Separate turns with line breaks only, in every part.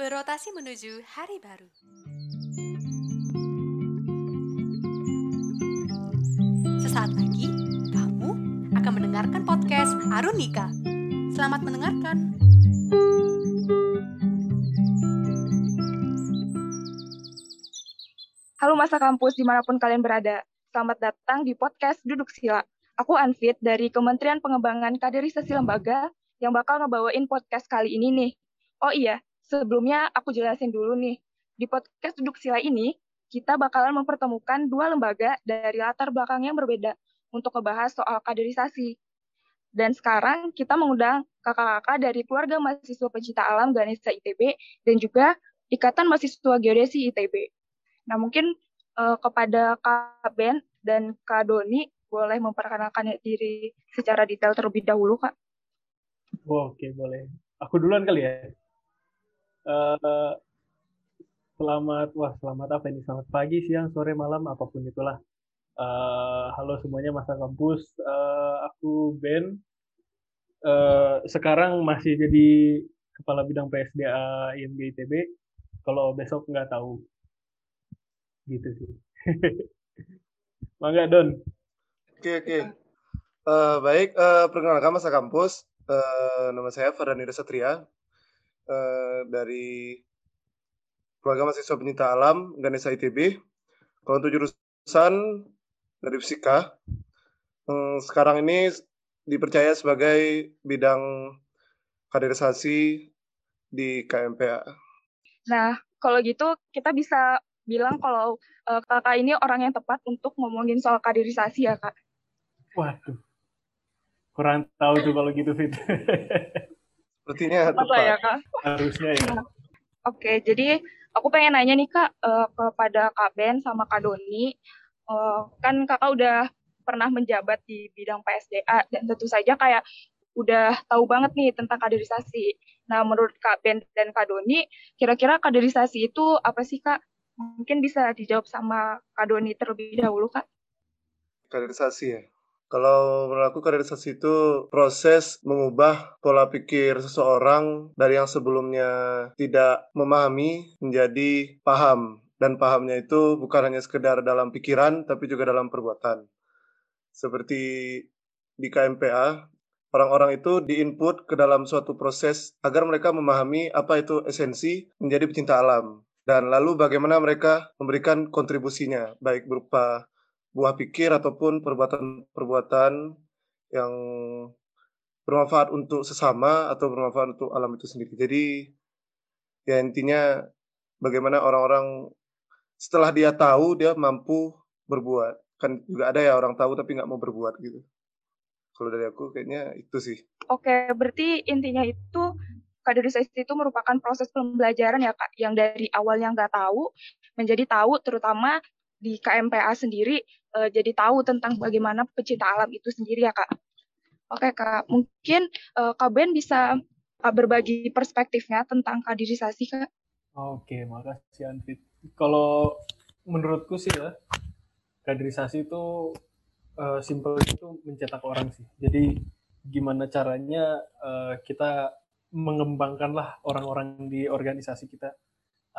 berotasi menuju hari baru. Sesaat lagi, kamu akan mendengarkan podcast Arunika. Selamat mendengarkan.
Halo masa kampus di mana pun kalian berada. Selamat datang di podcast Duduk Sila. Aku Anfit dari Kementerian Pengembangan Kaderisasi Lembaga yang bakal ngebawain podcast kali ini nih. Oh iya, sebelumnya aku jelasin dulu nih. Di podcast Duduk Sila ini, kita bakalan mempertemukan dua lembaga dari latar belakang yang berbeda untuk ngebahas soal kaderisasi. Dan sekarang kita mengundang kakak-kakak dari keluarga mahasiswa pencinta alam Ganesha ITB dan juga Ikatan Mahasiswa Geodesi ITB. Nah, mungkin uh, kepada Kak Ben dan Kak Doni boleh memperkenalkan diri secara detail terlebih dahulu, Kak.
Oh, Oke, boleh. Aku duluan kali ya. Uh, selamat, wah selamat apa ini? Selamat pagi, siang, sore, malam, apa pun itulah. Uh, halo semuanya masa kampus. Uh, aku Ben. Uh, sekarang masih jadi kepala bidang PSDA IMB ITB. Kalau besok nggak tahu gitu sih mangga Don
oke oke uh, baik uh, perkenalkan masa kampus uh, nama saya Fardanira Satria uh, dari keluarga mahasiswa pencinta alam Ganesha ITB kalau untuk jurusan dari fisika um, sekarang ini dipercaya sebagai bidang kaderisasi di KMPA.
Nah, kalau gitu kita bisa bilang kalau uh, kakak ini orang yang tepat untuk ngomongin soal kaderisasi ya kak.
Waduh, kurang tahu tuh kalau gitu Fit.
Sepertinya tepat.
ya kak?
Harusnya ya.
Oke, jadi aku pengen nanya nih kak uh, kepada kak Ben sama kak Doni. Uh, kan kakak udah pernah menjabat di bidang PSDA dan tentu saja kayak udah tahu banget nih tentang kaderisasi. Nah, menurut Kak Ben dan Kak Doni, kira-kira kaderisasi itu apa sih Kak? Mungkin bisa dijawab sama Kak Doni terlebih dahulu, Kak.
Kaderisasi ya. Kalau aku kaderisasi itu proses mengubah pola pikir seseorang dari yang sebelumnya tidak memahami menjadi paham. Dan pahamnya itu bukan hanya sekedar dalam pikiran, tapi juga dalam perbuatan. Seperti di KMPA, orang-orang itu diinput ke dalam suatu proses agar mereka memahami apa itu esensi menjadi pecinta alam dan lalu bagaimana mereka memberikan kontribusinya baik berupa buah pikir ataupun perbuatan-perbuatan yang bermanfaat untuk sesama atau bermanfaat untuk alam itu sendiri. Jadi ya intinya bagaimana orang-orang setelah dia tahu dia mampu berbuat. Kan juga ada ya orang tahu tapi nggak mau berbuat gitu. Kalau dari aku kayaknya itu sih.
Oke, berarti intinya itu kaderisasi itu merupakan proses pembelajaran ya kak, yang dari awal yang nggak tahu menjadi tahu, terutama di KMPA sendiri uh, jadi tahu tentang bagaimana pecinta alam itu sendiri ya kak. Oke kak, mungkin uh, kak Ben bisa uh, berbagi perspektifnya tentang kaderisasi kak.
Oke, makasih Anfit. Kalau menurutku sih ya, kaderisasi itu uh, simple itu mencetak orang sih. Jadi gimana caranya uh, kita mengembangkanlah orang-orang di organisasi kita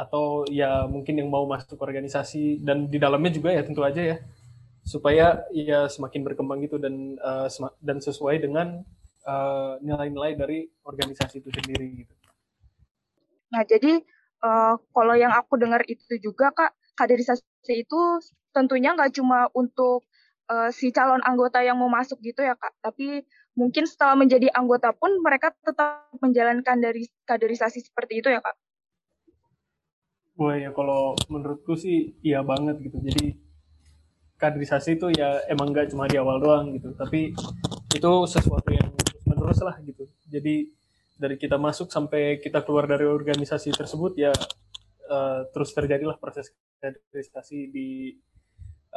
atau ya mungkin yang mau masuk organisasi dan di dalamnya juga ya tentu aja ya supaya ya semakin berkembang gitu dan uh, dan sesuai dengan nilai nilai-nilai dari organisasi itu sendiri gitu.
Nah jadi uh, kalau yang aku dengar itu juga kak kaderisasi itu tentunya nggak cuma untuk uh, si calon anggota yang mau masuk gitu ya kak, tapi mungkin setelah menjadi anggota pun mereka tetap menjalankan dari kaderisasi seperti itu ya kak?
Wah ya kalau menurutku sih iya banget gitu. Jadi kaderisasi itu ya emang nggak cuma di awal doang gitu, tapi itu sesuatu yang menerus lah gitu. Jadi dari kita masuk sampai kita keluar dari organisasi tersebut ya uh, terus terjadilah proses kaderisasi di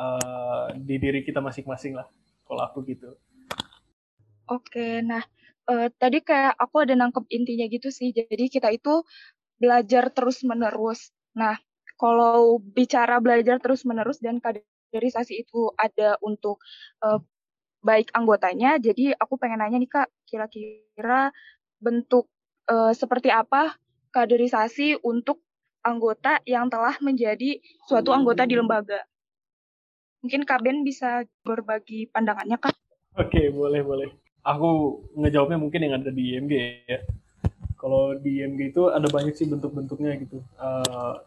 uh, di diri kita masing-masing lah. Kalau aku gitu.
Oke, nah uh, tadi kayak aku ada nangkep intinya gitu sih. Jadi kita itu belajar terus-menerus. Nah, kalau bicara belajar terus-menerus dan kaderisasi itu ada untuk uh, baik anggotanya, jadi aku pengen nanya nih Kak, kira-kira bentuk uh, seperti apa kaderisasi untuk anggota yang telah menjadi suatu anggota di lembaga. Mungkin Kak Ben bisa berbagi pandangannya, Kak?
Oke, boleh, boleh. Aku ngejawabnya mungkin yang ada di IMG ya. Kalau di IMG itu ada banyak sih bentuk-bentuknya gitu. Uh,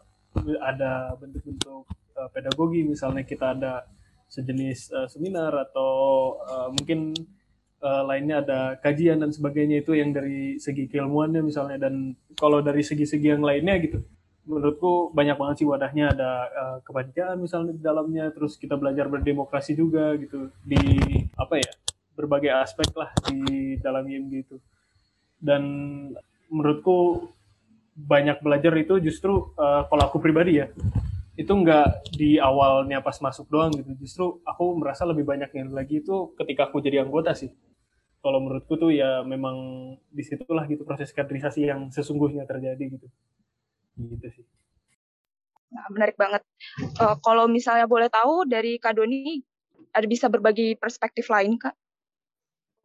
ada bentuk-bentuk uh, pedagogi, misalnya kita ada sejenis uh, seminar atau uh, mungkin uh, lainnya ada kajian dan sebagainya. Itu yang dari segi keilmuannya misalnya. Dan kalau dari segi-segi yang lainnya gitu menurutku banyak banget sih wadahnya. Ada uh, misalnya di dalamnya. Terus kita belajar berdemokrasi juga gitu. Di apa ya berbagai aspek lah di dalam IMG itu. Dan menurutku banyak belajar itu justru uh, kalau aku pribadi ya itu nggak di awalnya pas masuk doang gitu justru aku merasa lebih banyak yang lagi itu ketika aku jadi anggota sih kalau menurutku tuh ya memang di situlah gitu proses kaderisasi yang sesungguhnya terjadi gitu gitu sih.
Nah, menarik banget. Uh, kalau misalnya boleh tahu dari Kak Doni, ada bisa berbagi perspektif lain, Kak?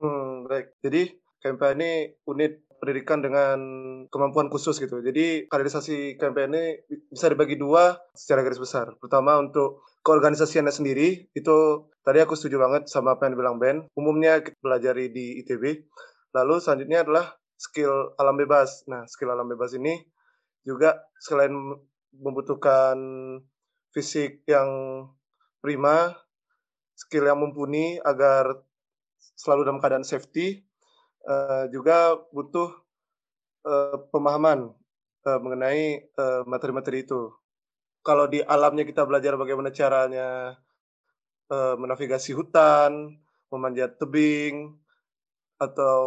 Hmm, baik. Jadi, KMP ini unit pendidikan dengan kemampuan khusus gitu. Jadi kaderisasi KMP ini bisa dibagi dua secara garis besar. Pertama untuk keorganisasiannya sendiri, itu tadi aku setuju banget sama apa yang dibilang Ben. Umumnya kita pelajari di ITB. Lalu selanjutnya adalah skill alam bebas. Nah, skill alam bebas ini juga selain membutuhkan fisik yang prima, skill yang mumpuni agar selalu dalam keadaan safety, uh, juga butuh uh, pemahaman uh, mengenai materi-materi uh, itu. Kalau di alamnya kita belajar bagaimana caranya uh, menavigasi hutan, memanjat tebing, atau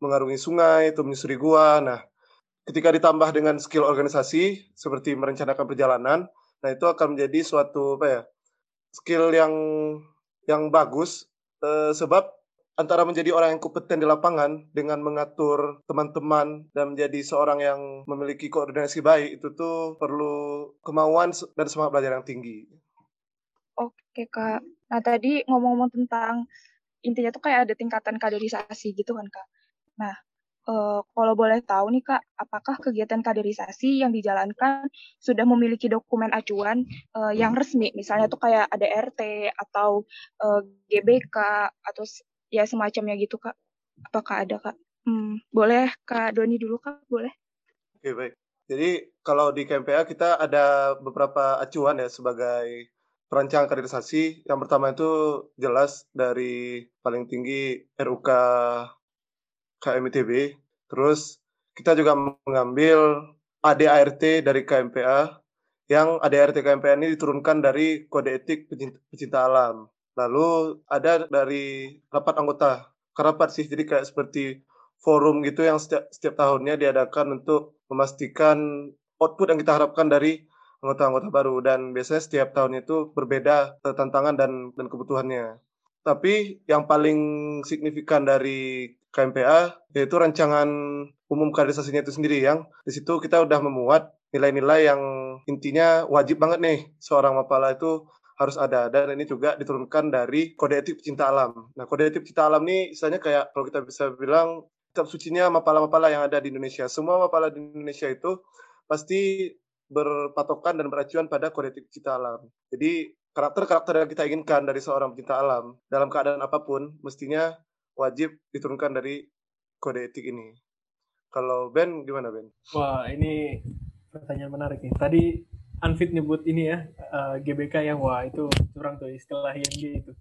mengarungi sungai, atau menyusuri gua. Nah, ketika ditambah dengan skill organisasi seperti merencanakan perjalanan, nah itu akan menjadi suatu apa ya skill yang yang bagus eh, sebab antara menjadi orang yang kompeten di lapangan dengan mengatur teman-teman dan menjadi seorang yang memiliki koordinasi baik itu tuh perlu kemauan dan semangat belajar yang tinggi.
Oke kak. Nah tadi ngomong-ngomong tentang intinya tuh kayak ada tingkatan kaderisasi gitu kan kak. Nah Uh, kalau boleh tahu nih Kak, apakah kegiatan kaderisasi yang dijalankan sudah memiliki dokumen acuan uh, yang resmi, misalnya tuh kayak ada RT atau uh, eh, GBK atau ya semacamnya gitu Kak? Apakah ada Kak? Hmm, boleh Kak Doni dulu Kak, boleh?
Oke baik. Jadi kalau di KMPA kita ada beberapa acuan ya sebagai perancangan kaderisasi. Yang pertama itu jelas dari paling tinggi RUK KMITB. Terus kita juga mengambil ADART dari KMPA yang ADART KMPA ini diturunkan dari kode etik pecinta, pecinta alam. Lalu ada dari rapat anggota, kerapat sih, jadi kayak seperti forum gitu yang setiap, setiap tahunnya diadakan untuk memastikan output yang kita harapkan dari anggota-anggota baru dan biasanya setiap tahun itu berbeda tantangan dan dan kebutuhannya. Tapi yang paling signifikan dari KMPA yaitu rancangan umum kaderisasinya itu sendiri yang di situ kita udah memuat nilai-nilai yang intinya wajib banget nih seorang mapala itu harus ada dan ini juga diturunkan dari kode etik pecinta alam. Nah kode etik pecinta alam ini istilahnya kayak kalau kita bisa bilang kitab sucinya mapala-mapala yang ada di Indonesia. Semua mapala di Indonesia itu pasti berpatokan dan beracuan pada kode etik pecinta alam. Jadi karakter-karakter yang kita inginkan dari seorang pecinta alam dalam keadaan apa pun mestinya wajib diturunkan dari kode etik ini. Kalau Ben gimana Ben?
Wah ini pertanyaan menarik nih. Tadi Unfit nyebut ini ya uh, eh, GBK yang wah itu curang tuh istilah IMG itu.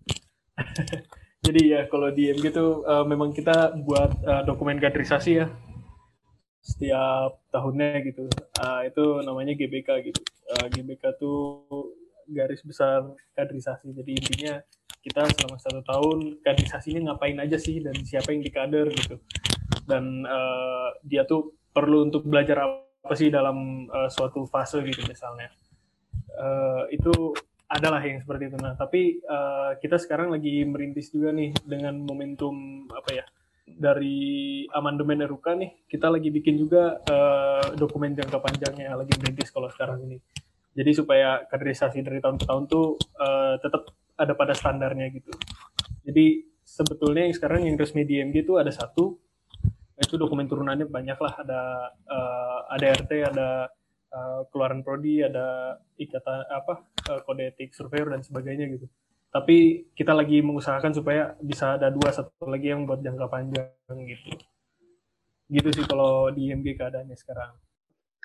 Jadi ya kalau di IMG tuh uh, memang kita buat uh, dokumen kaderisasi ya setiap tahunnya gitu. Uh, itu namanya GBK gitu. Uh, GBK tuh garis besar kaderisasi. Jadi intinya kita selama satu tahun kaderisasinya ngapain aja sih dan siapa yang dikader gitu dan uh, dia tuh perlu untuk belajar apa sih dalam uh, suatu fase gitu misalnya. Uh, itu adalah yang seperti itu. Nah tapi uh, kita sekarang lagi merintis juga nih dengan momentum apa ya dari amandemen RUK nih kita lagi bikin juga uh, dokumen jangka panjangnya lagi merintis kalau sekarang ini. Jadi supaya kaderisasi dari tahun ke tahun tuh uh, tetap ada pada standarnya gitu. Jadi sebetulnya yang sekarang yang resmi di MG itu ada satu itu dokumen turunannya banyak lah ada uh, ada RT ada uh, keluaran prodi ada ikatan apa uh, kode etik surveyor dan sebagainya gitu. Tapi kita lagi mengusahakan supaya bisa ada dua satu lagi yang buat jangka panjang gitu. Gitu sih kalau di IMG keadaannya sekarang.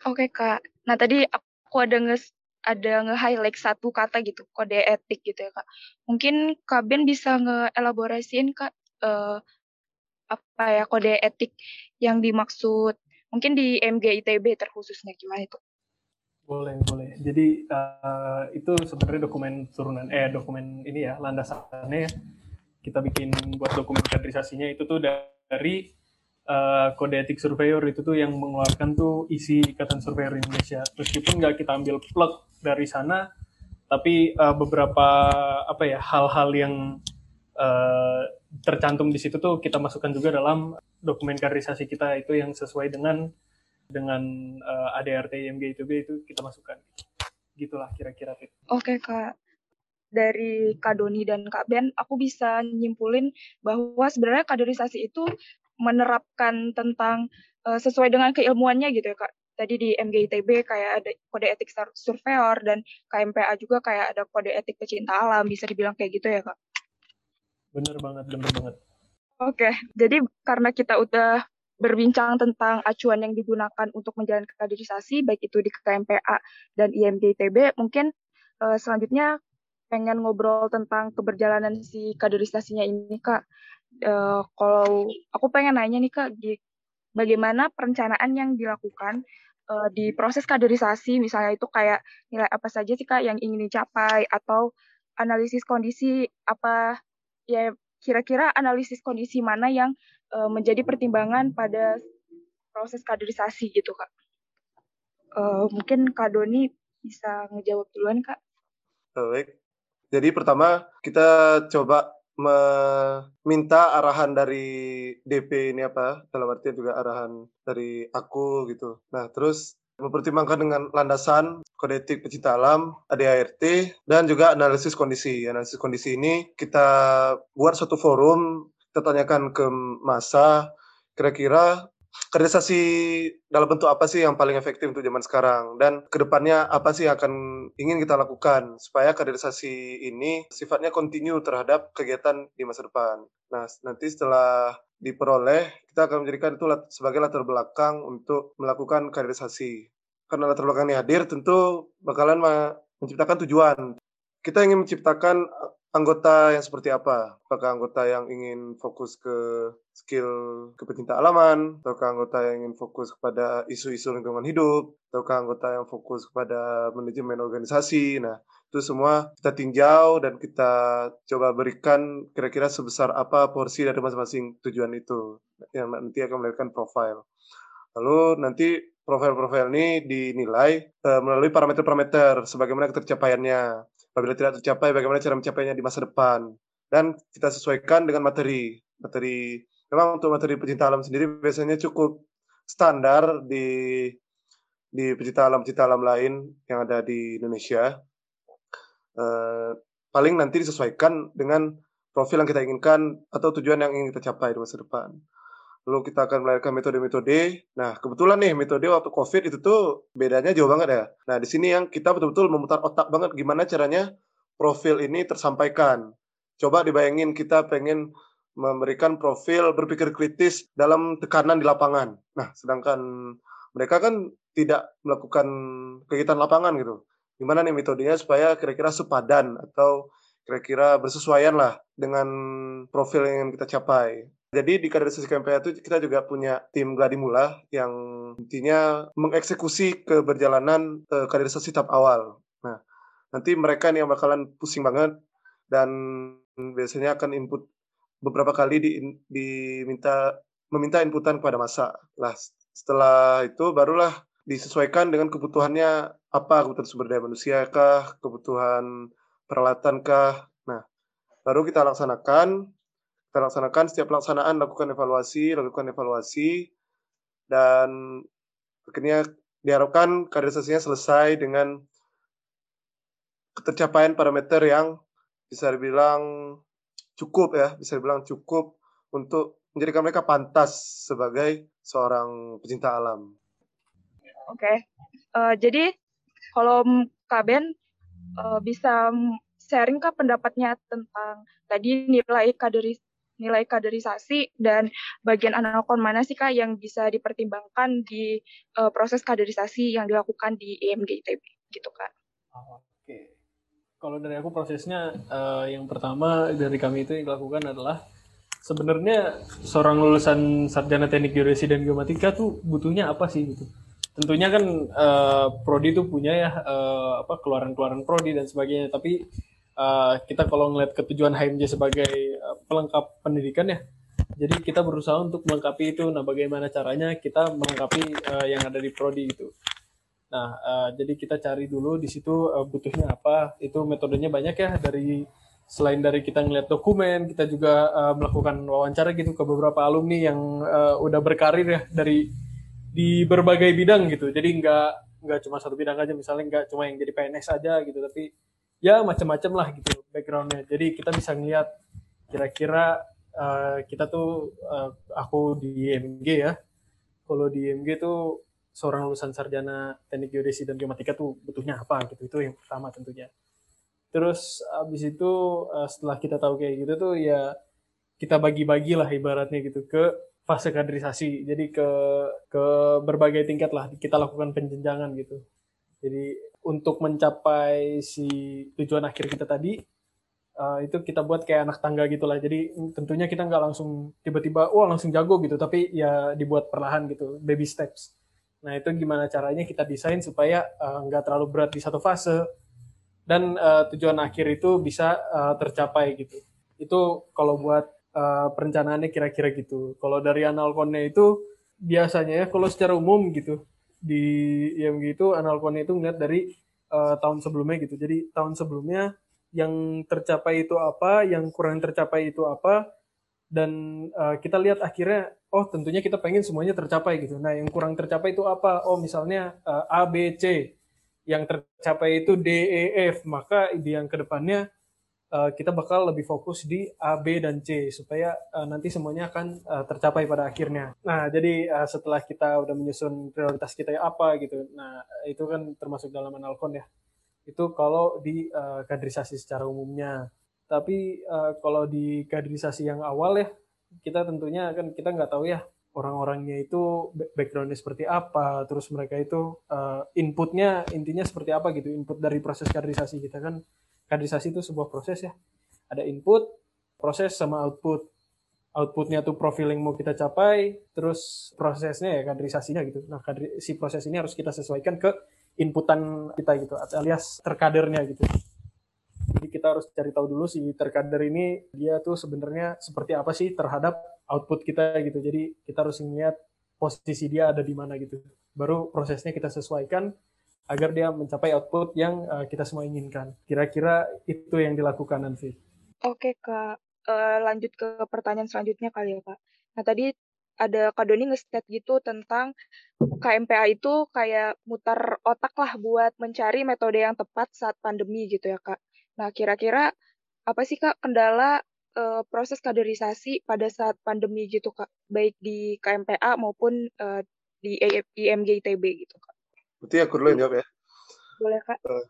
Oke kak. Nah tadi aku ada nge ada nge-highlight satu kata gitu, kode etik gitu ya kak. Mungkin Kak Ben bisa nge-elaborasiin kak uh, apa ya kode etik yang dimaksud mungkin di MG ITB terkhususnya gimana itu?
Boleh, boleh. Jadi uh, itu sebenarnya dokumen turunan eh dokumen ini ya landasannya ya. Kita bikin buat dokumen kaderisasinya itu tuh dari uh, kode etik surveyor itu tuh yang mengeluarkan tuh isi ikatan surveyor Indonesia. Meskipun nggak kita ambil plug dari sana, tapi uh, beberapa apa ya hal-hal yang uh, tercantum di situ tuh kita masukkan juga dalam dokumen kaderisasi kita itu yang sesuai dengan dengan uh, ADRT IMG ITB itu kita masukkan. Gitulah kira-kira Oke
okay, Kak. Dari Kak Doni dan Kak Ben, aku bisa nyimpulin bahwa sebenarnya kaderisasi itu menerapkan tentang uh, sesuai dengan keilmuannya gitu ya Kak. Tadi di MGITB kayak ada kode etik surveyor dan KMPA juga kayak ada kode etik pecinta alam, bisa dibilang kayak gitu ya Kak.
Bener banget, bener banget.
Oke, jadi karena kita udah berbincang tentang acuan yang digunakan untuk menjalankan kaderisasi, baik itu di KMPA dan IMDTB, mungkin uh, selanjutnya pengen ngobrol tentang keberjalanan si kaderisasinya ini, Kak. Uh, kalau aku pengen nanya nih, Kak, bagaimana perencanaan yang dilakukan uh, di proses kaderisasi, misalnya itu kayak nilai apa saja sih, Kak, yang ingin dicapai, atau analisis kondisi apa ya kira-kira analisis kondisi mana yang uh, menjadi pertimbangan pada proses kaderisasi gitu kak. Uh, mungkin Kak Doni bisa ngejawab duluan kak.
Baik. Jadi pertama kita coba meminta arahan dari DP ini apa dalam artian juga arahan dari aku gitu. Nah terus mempertimbangkan dengan landasan kode etik pecinta alam, ADART, dan juga analisis kondisi. Analisis kondisi ini kita buat suatu forum, kita tanyakan ke masa, kira-kira kaderisasi dalam bentuk apa sih yang paling efektif untuk zaman sekarang dan ke depannya apa sih yang akan ingin kita lakukan supaya kaderisasi ini sifatnya kontinu terhadap kegiatan di masa depan. Nah nanti setelah diperoleh, kita akan menjadikan itu sebagai latar belakang untuk melakukan kaderisasi. Karena latar belakang ini hadir, tentu bakalan menciptakan tujuan. Kita ingin menciptakan anggota yang seperti apa? Apakah anggota yang ingin fokus ke skill kepecinta alaman, ataukah anggota yang ingin fokus kepada isu-isu lingkungan hidup, ataukah anggota yang fokus kepada manajemen organisasi. Nah, itu semua kita tinjau dan kita coba berikan kira-kira sebesar apa porsi dari masing-masing tujuan itu yang nanti akan melahirkan profil. Lalu nanti profil-profil ini dinilai uh, melalui parameter-parameter sebagaimana ketercapaiannya. Apabila tidak tercapai, bagaimana cara mencapainya di masa depan. Dan kita sesuaikan dengan materi. Materi memang untuk materi pecinta alam sendiri biasanya cukup standar di di pecinta alam pecinta alam lain yang ada di Indonesia Eh, paling nanti disesuaikan dengan profil yang kita inginkan atau tujuan yang ingin kita capai di masa depan. Lalu kita akan melahirkan metode-metode. Nah, kebetulan nih metode waktu COVID itu tuh bedanya jauh banget ya. Nah, di sini yang kita betul-betul memutar otak banget gimana caranya profil ini tersampaikan. Coba dibayangin kita pengen memberikan profil berpikir kritis dalam tekanan di lapangan. Nah, sedangkan mereka kan tidak melakukan kegiatan lapangan gitu gimana nih metodenya supaya kira-kira sepadan atau kira-kira bersesuaian lah dengan profil yang kita capai. Jadi di kaderisasi KMPA itu kita juga punya tim Gladimula yang intinya mengeksekusi keberjalanan uh, kaderisasi tahap awal. Nah, nanti mereka nih yang bakalan pusing banget dan biasanya akan input beberapa kali di, diminta meminta inputan kepada masa. Lah, setelah itu barulah disesuaikan dengan kebutuhannya apa kebutuhan sumber daya manusia kah kebutuhan peralatan kah nah baru kita laksanakan kita laksanakan setiap pelaksanaan lakukan evaluasi lakukan evaluasi dan akhirnya diharapkan kaderisasinya selesai dengan ketercapaian parameter yang bisa dibilang cukup ya bisa dibilang cukup untuk menjadikan mereka pantas sebagai seorang pecinta alam.
Oke, okay. uh, jadi kalau Kak Ben uh, bisa sharing kak pendapatnya tentang tadi nilai kaderis nilai kaderisasi dan bagian analkon mana sih kak yang bisa dipertimbangkan di uh, proses kaderisasi yang dilakukan di IMG ITB gitu kak?
Oke, kalau dari aku prosesnya uh, yang pertama dari kami itu yang dilakukan adalah sebenarnya seorang lulusan sarjana teknik geodesi dan geomatika tuh butuhnya apa sih gitu? Tentunya kan uh, prodi itu punya ya uh, apa keluaran-keluaran prodi dan sebagainya, tapi uh, kita kalau ngeliat ketujuan HMJ sebagai uh, pelengkap pendidikan ya jadi kita berusaha untuk melengkapi itu. Nah bagaimana caranya kita melengkapi uh, yang ada di prodi itu? Nah uh, jadi kita cari dulu di situ uh, butuhnya apa. Itu metodenya banyak ya dari selain dari kita ngeliat dokumen kita juga uh, melakukan wawancara gitu ke beberapa alumni yang uh, udah berkarir ya dari di berbagai bidang gitu. Jadi nggak nggak cuma satu bidang aja misalnya nggak cuma yang jadi PNS aja gitu tapi ya macam-macam lah gitu backgroundnya. Jadi kita bisa ngeliat kira-kira uh, kita tuh uh, aku di IMG ya. Kalau di IMG tuh seorang lulusan sarjana teknik geodesi dan geomatika tuh butuhnya apa gitu? Itu yang pertama tentunya. Terus abis itu uh, setelah kita tahu kayak gitu tuh ya kita bagi-bagi lah ibaratnya gitu ke fase kaderisasi. Jadi ke ke berbagai tingkat lah kita lakukan penjenjangan gitu jadi untuk mencapai si tujuan akhir kita tadi uh, itu kita buat kayak anak tangga gitulah. Jadi tentunya kita nggak langsung tiba-tiba wah langsung jago gitu. Tapi ya dibuat perlahan gitu baby steps. Nah itu gimana caranya kita desain supaya uh, nggak terlalu berat di satu fase dan uh, tujuan akhir itu bisa uh, tercapai gitu. Itu kalau buat uh, perencanaannya kira-kira gitu. Kalau dari analkonnya itu biasanya ya kalau secara umum gitu di IMG itu analkonnya itu ngeliat dari uh, tahun sebelumnya gitu. Jadi tahun sebelumnya yang tercapai itu apa, yang kurang tercapai itu apa, dan uh, kita lihat akhirnya, oh tentunya kita pengen semuanya tercapai gitu. Nah yang kurang tercapai itu apa? Oh misalnya uh, A, B, C. Yang tercapai itu D, E, F. Maka di yang ke depannya uh, kita bakal lebih fokus di A, B, dan C supaya uh, nanti semuanya akan uh, tercapai pada akhirnya. Nah, jadi uh, setelah kita udah menyusun prioritas kita ya apa gitu, nah itu kan termasuk dalam analkon ya. Itu kalau di uh, kaderisasi secara umumnya. Tapi uh, kalau di kaderisasi yang awal ya, kita tentunya kan kita nggak tahu ya orang-orangnya itu backgroundnya seperti apa, terus mereka itu uh, inputnya intinya seperti apa gitu, input dari proses kaderisasi kita kan kaderisasi itu sebuah proses ya. Ada input, proses sama output. Outputnya tuh profil yang mau kita capai, terus prosesnya ya kaderisasinya gitu. Nah, si proses ini harus kita sesuaikan ke inputan kita gitu, alias terkadernya gitu. Jadi kita harus cari tahu dulu si terkader ini dia tuh sebenarnya seperti apa sih terhadap output kita gitu. Jadi kita harus lihat posisi dia ada di mana gitu. Baru prosesnya kita sesuaikan agar dia mencapai output yang uh, kita semua inginkan. Kira-kira itu yang dilakukan nanti.
Oke kak, uh, lanjut ke pertanyaan selanjutnya kali ya kak. Nah tadi ada Kak Doni nge-state gitu tentang KMPA itu kayak mutar otak lah buat mencari metode yang tepat saat pandemi gitu ya kak. Nah kira-kira apa sih kak kendala uh, proses kaderisasi pada saat pandemi gitu kak, baik di KMPA maupun uh, di IMG ITB gitu kak?
Berarti aku dulu yang jawab ya.
Boleh, Kak. Eh,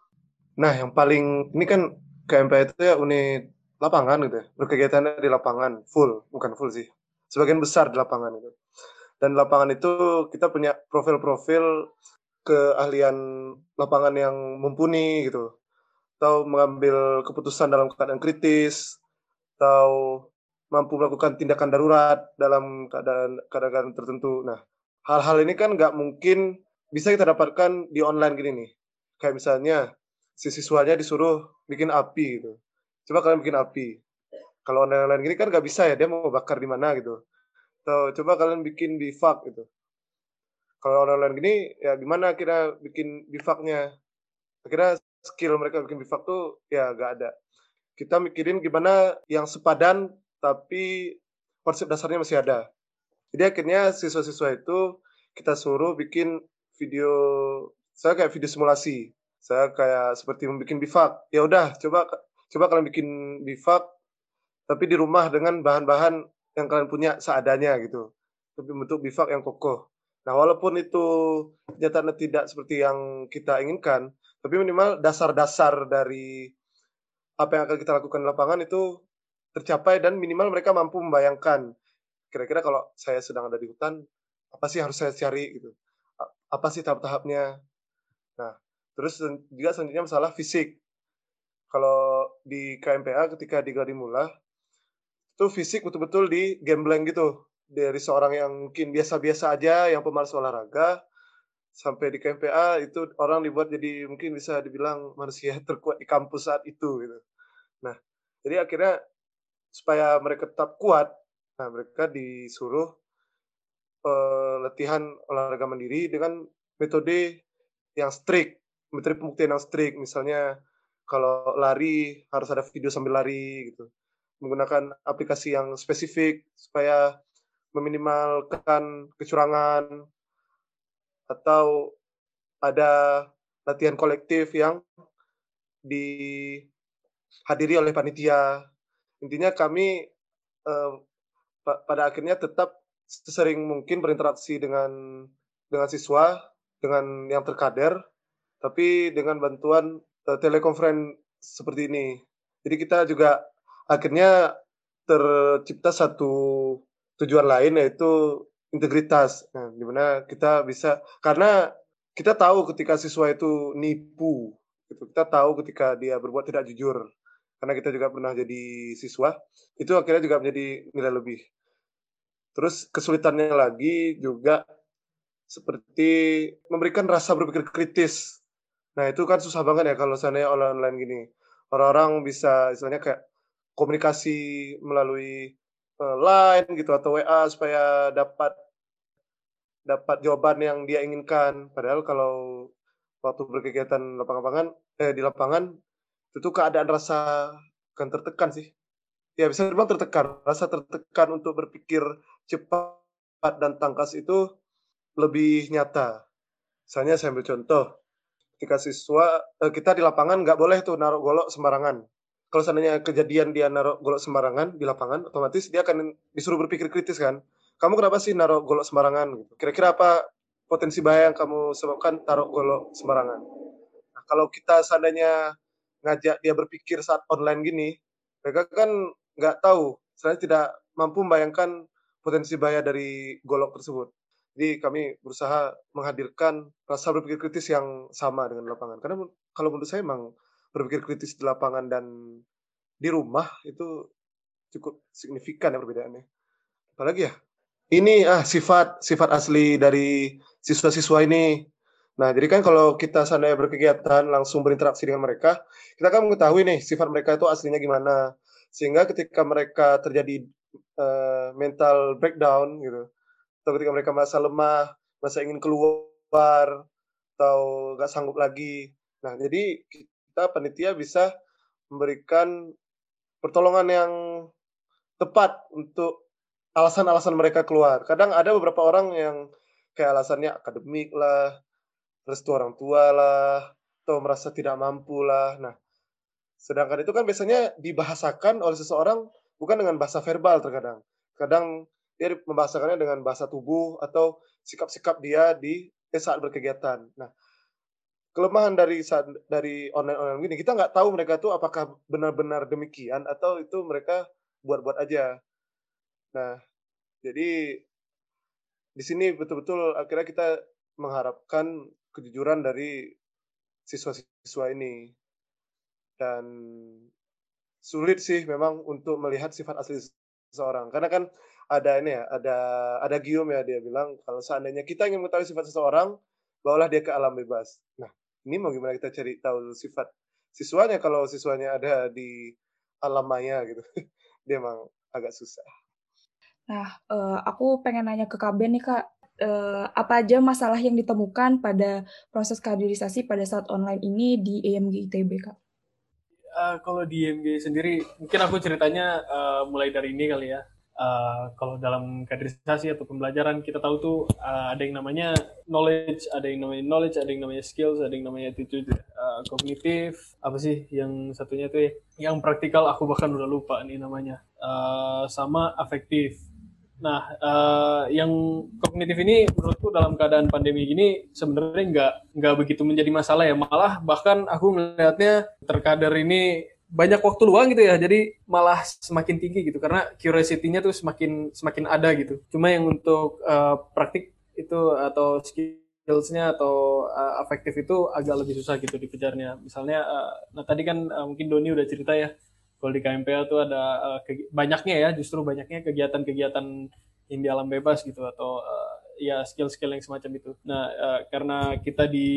nah, yang paling ini kan KMP itu ya unit lapangan gitu ya. Berkegiatannya di lapangan full, bukan full sih. Sebagian besar di lapangan itu. Dan lapangan itu kita punya profil-profil keahlian lapangan yang mumpuni gitu. Atau mengambil keputusan dalam keadaan kritis, atau mampu melakukan tindakan darurat dalam keadaan keadaan tertentu. Nah, hal-hal ini kan nggak mungkin bisa kita dapatkan di online gini nih. Kayak misalnya si siswanya disuruh bikin api gitu. Coba kalian bikin api. Kalau online-online gini kan nggak bisa ya, dia mau bakar di mana gitu. Atau coba kalian bikin bivak gitu. Kalau online-online gini, ya gimana kira bikin bivaknya? Kira skill mereka bikin bivak tuh ya nggak ada. Kita mikirin gimana yang sepadan tapi konsep dasarnya masih ada. Jadi akhirnya siswa-siswa itu kita suruh bikin video saya kayak video simulasi saya kayak seperti membuat bivak ya udah coba coba kalian bikin bivak tapi di rumah dengan bahan-bahan yang kalian punya seadanya gitu. Tapi bentuk bifak yang kokoh. Nah, walaupun itu nyatanya tidak seperti yang kita inginkan, tapi minimal dasar-dasar dari apa yang akan kita lakukan di lapangan itu tercapai dan minimal mereka mampu membayangkan kira-kira kalau saya sedang ada di hutan apa sih harus saya cari gitu apa sih tahap-tahapnya? Nah terus juga selanjutnya masalah fisik. Kalau di KMPA ketika di Gladimula itu fisik betul-betul di gambling gitu. Dari seorang yang mungkin biasa-biasa aja yang pemalas olahraga sampai di KMPA itu orang dibuat jadi mungkin bisa dibilang manusia terkuat di kampus saat itu gitu. Nah, jadi akhirnya supaya mereka tetap kuat, nah mereka disuruh uh, latihan olahraga mandiri dengan metode yang strict, metode pembuktian yang strict. Misalnya kalau lari harus ada video sambil lari gitu. Menggunakan aplikasi yang spesifik supaya meminimalkan kecurangan atau ada latihan kolektif yang dihadiri oleh panitia. Intinya kami eh, pada akhirnya tetap sesering mungkin berinteraksi dengan dengan siswa, dengan yang terkader, tapi dengan bantuan eh, telekonferen seperti ini. Jadi kita juga akhirnya tercipta satu tujuan lain yaitu integritas. Nah, di mana kita bisa karena kita tahu ketika siswa itu nipu, gitu. Kita tahu ketika dia berbuat tidak jujur. Karena kita juga pernah jadi siswa, itu akhirnya juga menjadi nilai lebih. Terus kesulitannya lagi juga seperti memberikan rasa berpikir kritis. Nah, itu kan susah banget ya kalau seandainya online gini. Orang-orang bisa istilahnya kayak komunikasi melalui uh, line gitu atau WA supaya dapat dapat jawaban yang dia inginkan. Padahal kalau waktu berkegiatan lapangan-lapangan eh di lapangan itu keadaan rasa kan tertekan sih. Ya bisa dibilang tertekan, rasa tertekan untuk berpikir cepat dan tangkas itu lebih nyata. Misalnya saya ambil contoh, ketika siswa eh, kita di lapangan nggak boleh tuh naruh golok sembarangan kalau seandainya kejadian dia naruh golok sembarangan di lapangan, otomatis dia akan disuruh berpikir kritis kan. Kamu kenapa sih naruh golok sembarangan? Gitu. Kira-kira apa potensi bahaya yang kamu sebabkan taruh golok sembarangan? Nah, kalau kita seandainya ngajak dia berpikir saat online gini, mereka kan nggak tahu, selain tidak mampu membayangkan potensi bahaya dari golok tersebut. Jadi kami berusaha menghadirkan rasa berpikir kritis yang sama dengan lapangan. Karena kalau menurut saya memang berpikir kritis di lapangan dan di rumah itu cukup signifikan ya perbedaannya. Apalagi ya? Ini ah sifat sifat asli dari siswa-siswa ini. Nah, jadi kan kalau kita sana berkegiatan langsung berinteraksi dengan mereka, kita kan mengetahui nih sifat mereka itu aslinya gimana. Sehingga ketika mereka terjadi uh, mental breakdown gitu, atau ketika mereka merasa lemah, merasa ingin keluar, atau nggak sanggup lagi. Nah, jadi kita panitia bisa memberikan pertolongan yang tepat untuk alasan-alasan mereka keluar. Kadang ada beberapa orang yang kayak alasannya akademik lah, restu orang tua lah, atau merasa tidak mampu lah. Nah, sedangkan itu kan biasanya dibahasakan oleh seseorang bukan dengan bahasa verbal terkadang. Kadang dia membahasakannya dengan bahasa tubuh atau sikap-sikap dia di saat berkegiatan. Nah, kelemahan dari dari online online gini kita nggak tahu mereka tuh apakah benar-benar demikian atau itu mereka buat-buat aja nah jadi di sini betul-betul akhirnya kita mengharapkan kejujuran dari siswa-siswa ini dan sulit sih memang untuk melihat sifat asli seseorang. Karena kan ada ini ya ada ada Gium ya dia bilang kalau seandainya kita ingin mengetahui sifat seseorang bawalah dia ke alam bebas. Nah ini mau gimana kita cari tahu sifat siswanya kalau siswanya ada di alam maya gitu. Dia emang agak susah.
Nah uh, aku pengen nanya ke KB nih kak. Uh, apa aja masalah yang ditemukan pada proses kaderisasi pada saat online ini di EMG ITB kak
uh, kalau di EMG sendiri mungkin aku ceritanya uh, mulai dari ini kali ya uh, kalau dalam kaderisasi atau pembelajaran kita tahu tuh uh, ada yang namanya knowledge, ada yang namanya knowledge, ada yang namanya skills, ada yang namanya attitude, uh, kognitif, apa sih yang satunya tuh ya? Yang praktikal aku bahkan udah lupa nih namanya. uh, sama afektif. Nah, uh, yang kognitif ini menurutku dalam keadaan pandemi gini sebenarnya nggak nggak begitu menjadi masalah ya. Malah bahkan aku melihatnya terkadar ini banyak waktu luang gitu ya. Jadi malah semakin tinggi gitu. Karena curiosity-nya tuh semakin semakin ada gitu. Cuma yang untuk uh, praktik itu atau skills-nya atau uh, afektif itu agak lebih susah gitu dikejarnya. Misalnya uh, nah tadi kan uh, mungkin Doni udah cerita ya kalau di KMPA tuh ada uh, banyaknya ya justru banyaknya kegiatan-kegiatan yang di alam bebas gitu atau uh, ya skill-skill yang semacam itu. Nah, uh, karena kita di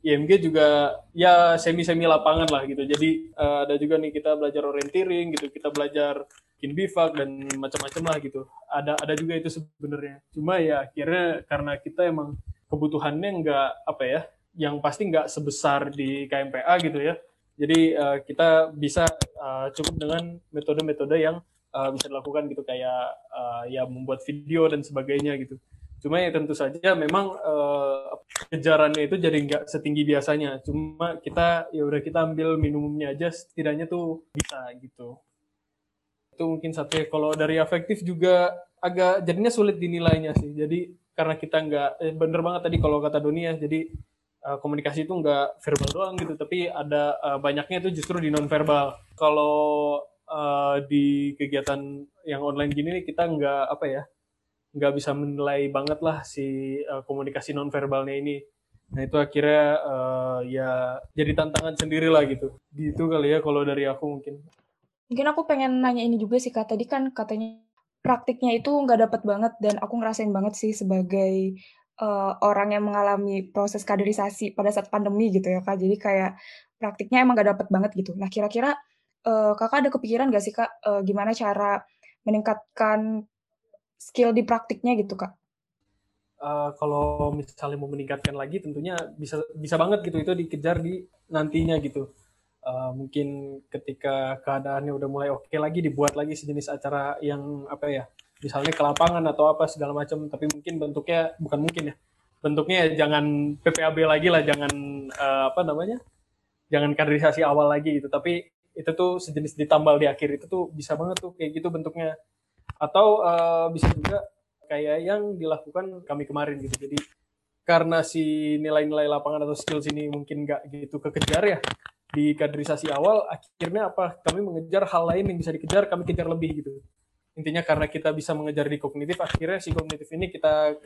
IMG juga ya semi-semi lapangan lah gitu. Jadi uh, ada juga nih kita belajar orienteering gitu, kita belajar bikin bivak dan macam-macam lah gitu. Ada ada juga itu sebenarnya. Cuma ya akhirnya karena kita emang kebutuhannya nggak apa ya, yang pasti nggak sebesar di KMPA gitu ya. Jadi uh, kita bisa uh, cukup dengan metode-metode yang uh, bisa dilakukan gitu kayak uh, ya membuat video dan sebagainya gitu. Cuma ya tentu saja memang uh, kejarannya itu jadi nggak setinggi biasanya. Cuma kita ya udah kita ambil minimumnya aja setidaknya tuh bisa gitu. Itu mungkin satu ya. Kalau dari afektif juga agak jadinya sulit dinilainya sih. Jadi karena kita nggak eh, bener banget tadi kalau kata Doni ya. Jadi uh, komunikasi itu nggak verbal doang gitu, tapi ada uh, banyaknya itu justru di non verbal. Kalau uh, di kegiatan yang online gini kita nggak apa ya nggak bisa menilai banget lah si uh, komunikasi nonverbalnya ini. Nah itu akhirnya uh, ya jadi tantangan sendiri lah gitu. Gitu kali ya kalau dari aku mungkin.
Mungkin aku pengen nanya ini juga sih kak. Tadi kan katanya praktiknya itu nggak dapat banget dan aku ngerasain banget sih sebagai uh, orang yang mengalami proses kaderisasi pada saat pandemi gitu ya kak. Jadi kayak praktiknya emang nggak dapat banget gitu. Nah kira-kira uh, kakak ada kepikiran gak sih kak uh, gimana cara meningkatkan skill di praktiknya gitu kak?
Uh, kalau misalnya mau meningkatkan lagi tentunya bisa bisa banget gitu itu dikejar di nantinya gitu. Uh, mungkin ketika keadaannya udah mulai oke okay lagi dibuat lagi sejenis acara yang apa ya misalnya ke lapangan atau apa segala macam tapi mungkin bentuknya bukan mungkin ya bentuknya ya jangan PPAB lagi lah jangan uh, apa namanya jangan kaderisasi awal lagi gitu. Tapi itu tuh sejenis ditambal di akhir itu tuh bisa banget tuh kayak gitu bentuknya. Atau uh, bisa juga kayak yang dilakukan kami kemarin gitu. Jadi karena si nilai-nilai lapangan atau skills ini mungkin nggak gitu kekejar ya di kaderisasi awal akhirnya apa? Kami mengejar hal lain yang bisa dikejar kami kejar lebih gitu intinya karena kita bisa mengejar di kognitif akhirnya si kognitif ini kita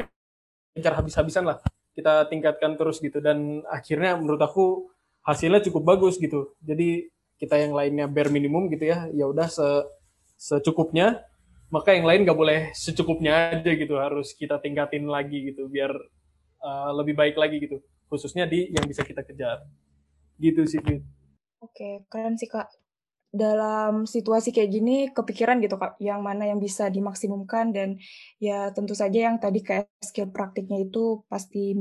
kejar habis-habisan lah. Kita tingkatkan terus gitu. Dan akhirnya menurut aku hasilnya cukup bagus gitu. Jadi kita yang lainnya bare minimum gitu ya ya udah se secukupnya. Maka yang lain nggak boleh secukupnya aja gitu. Harus kita tingkatin lagi gitu biar uh, lebih baik lagi gitu. Khususnya di yang bisa kita kejar. Gitu sih Fit.
Oke keren sih kak dalam situasi kayak gini kepikiran gitu kak yang mana yang bisa dimaksimumkan dan ya tentu saja yang tadi kayak skill praktiknya itu pasti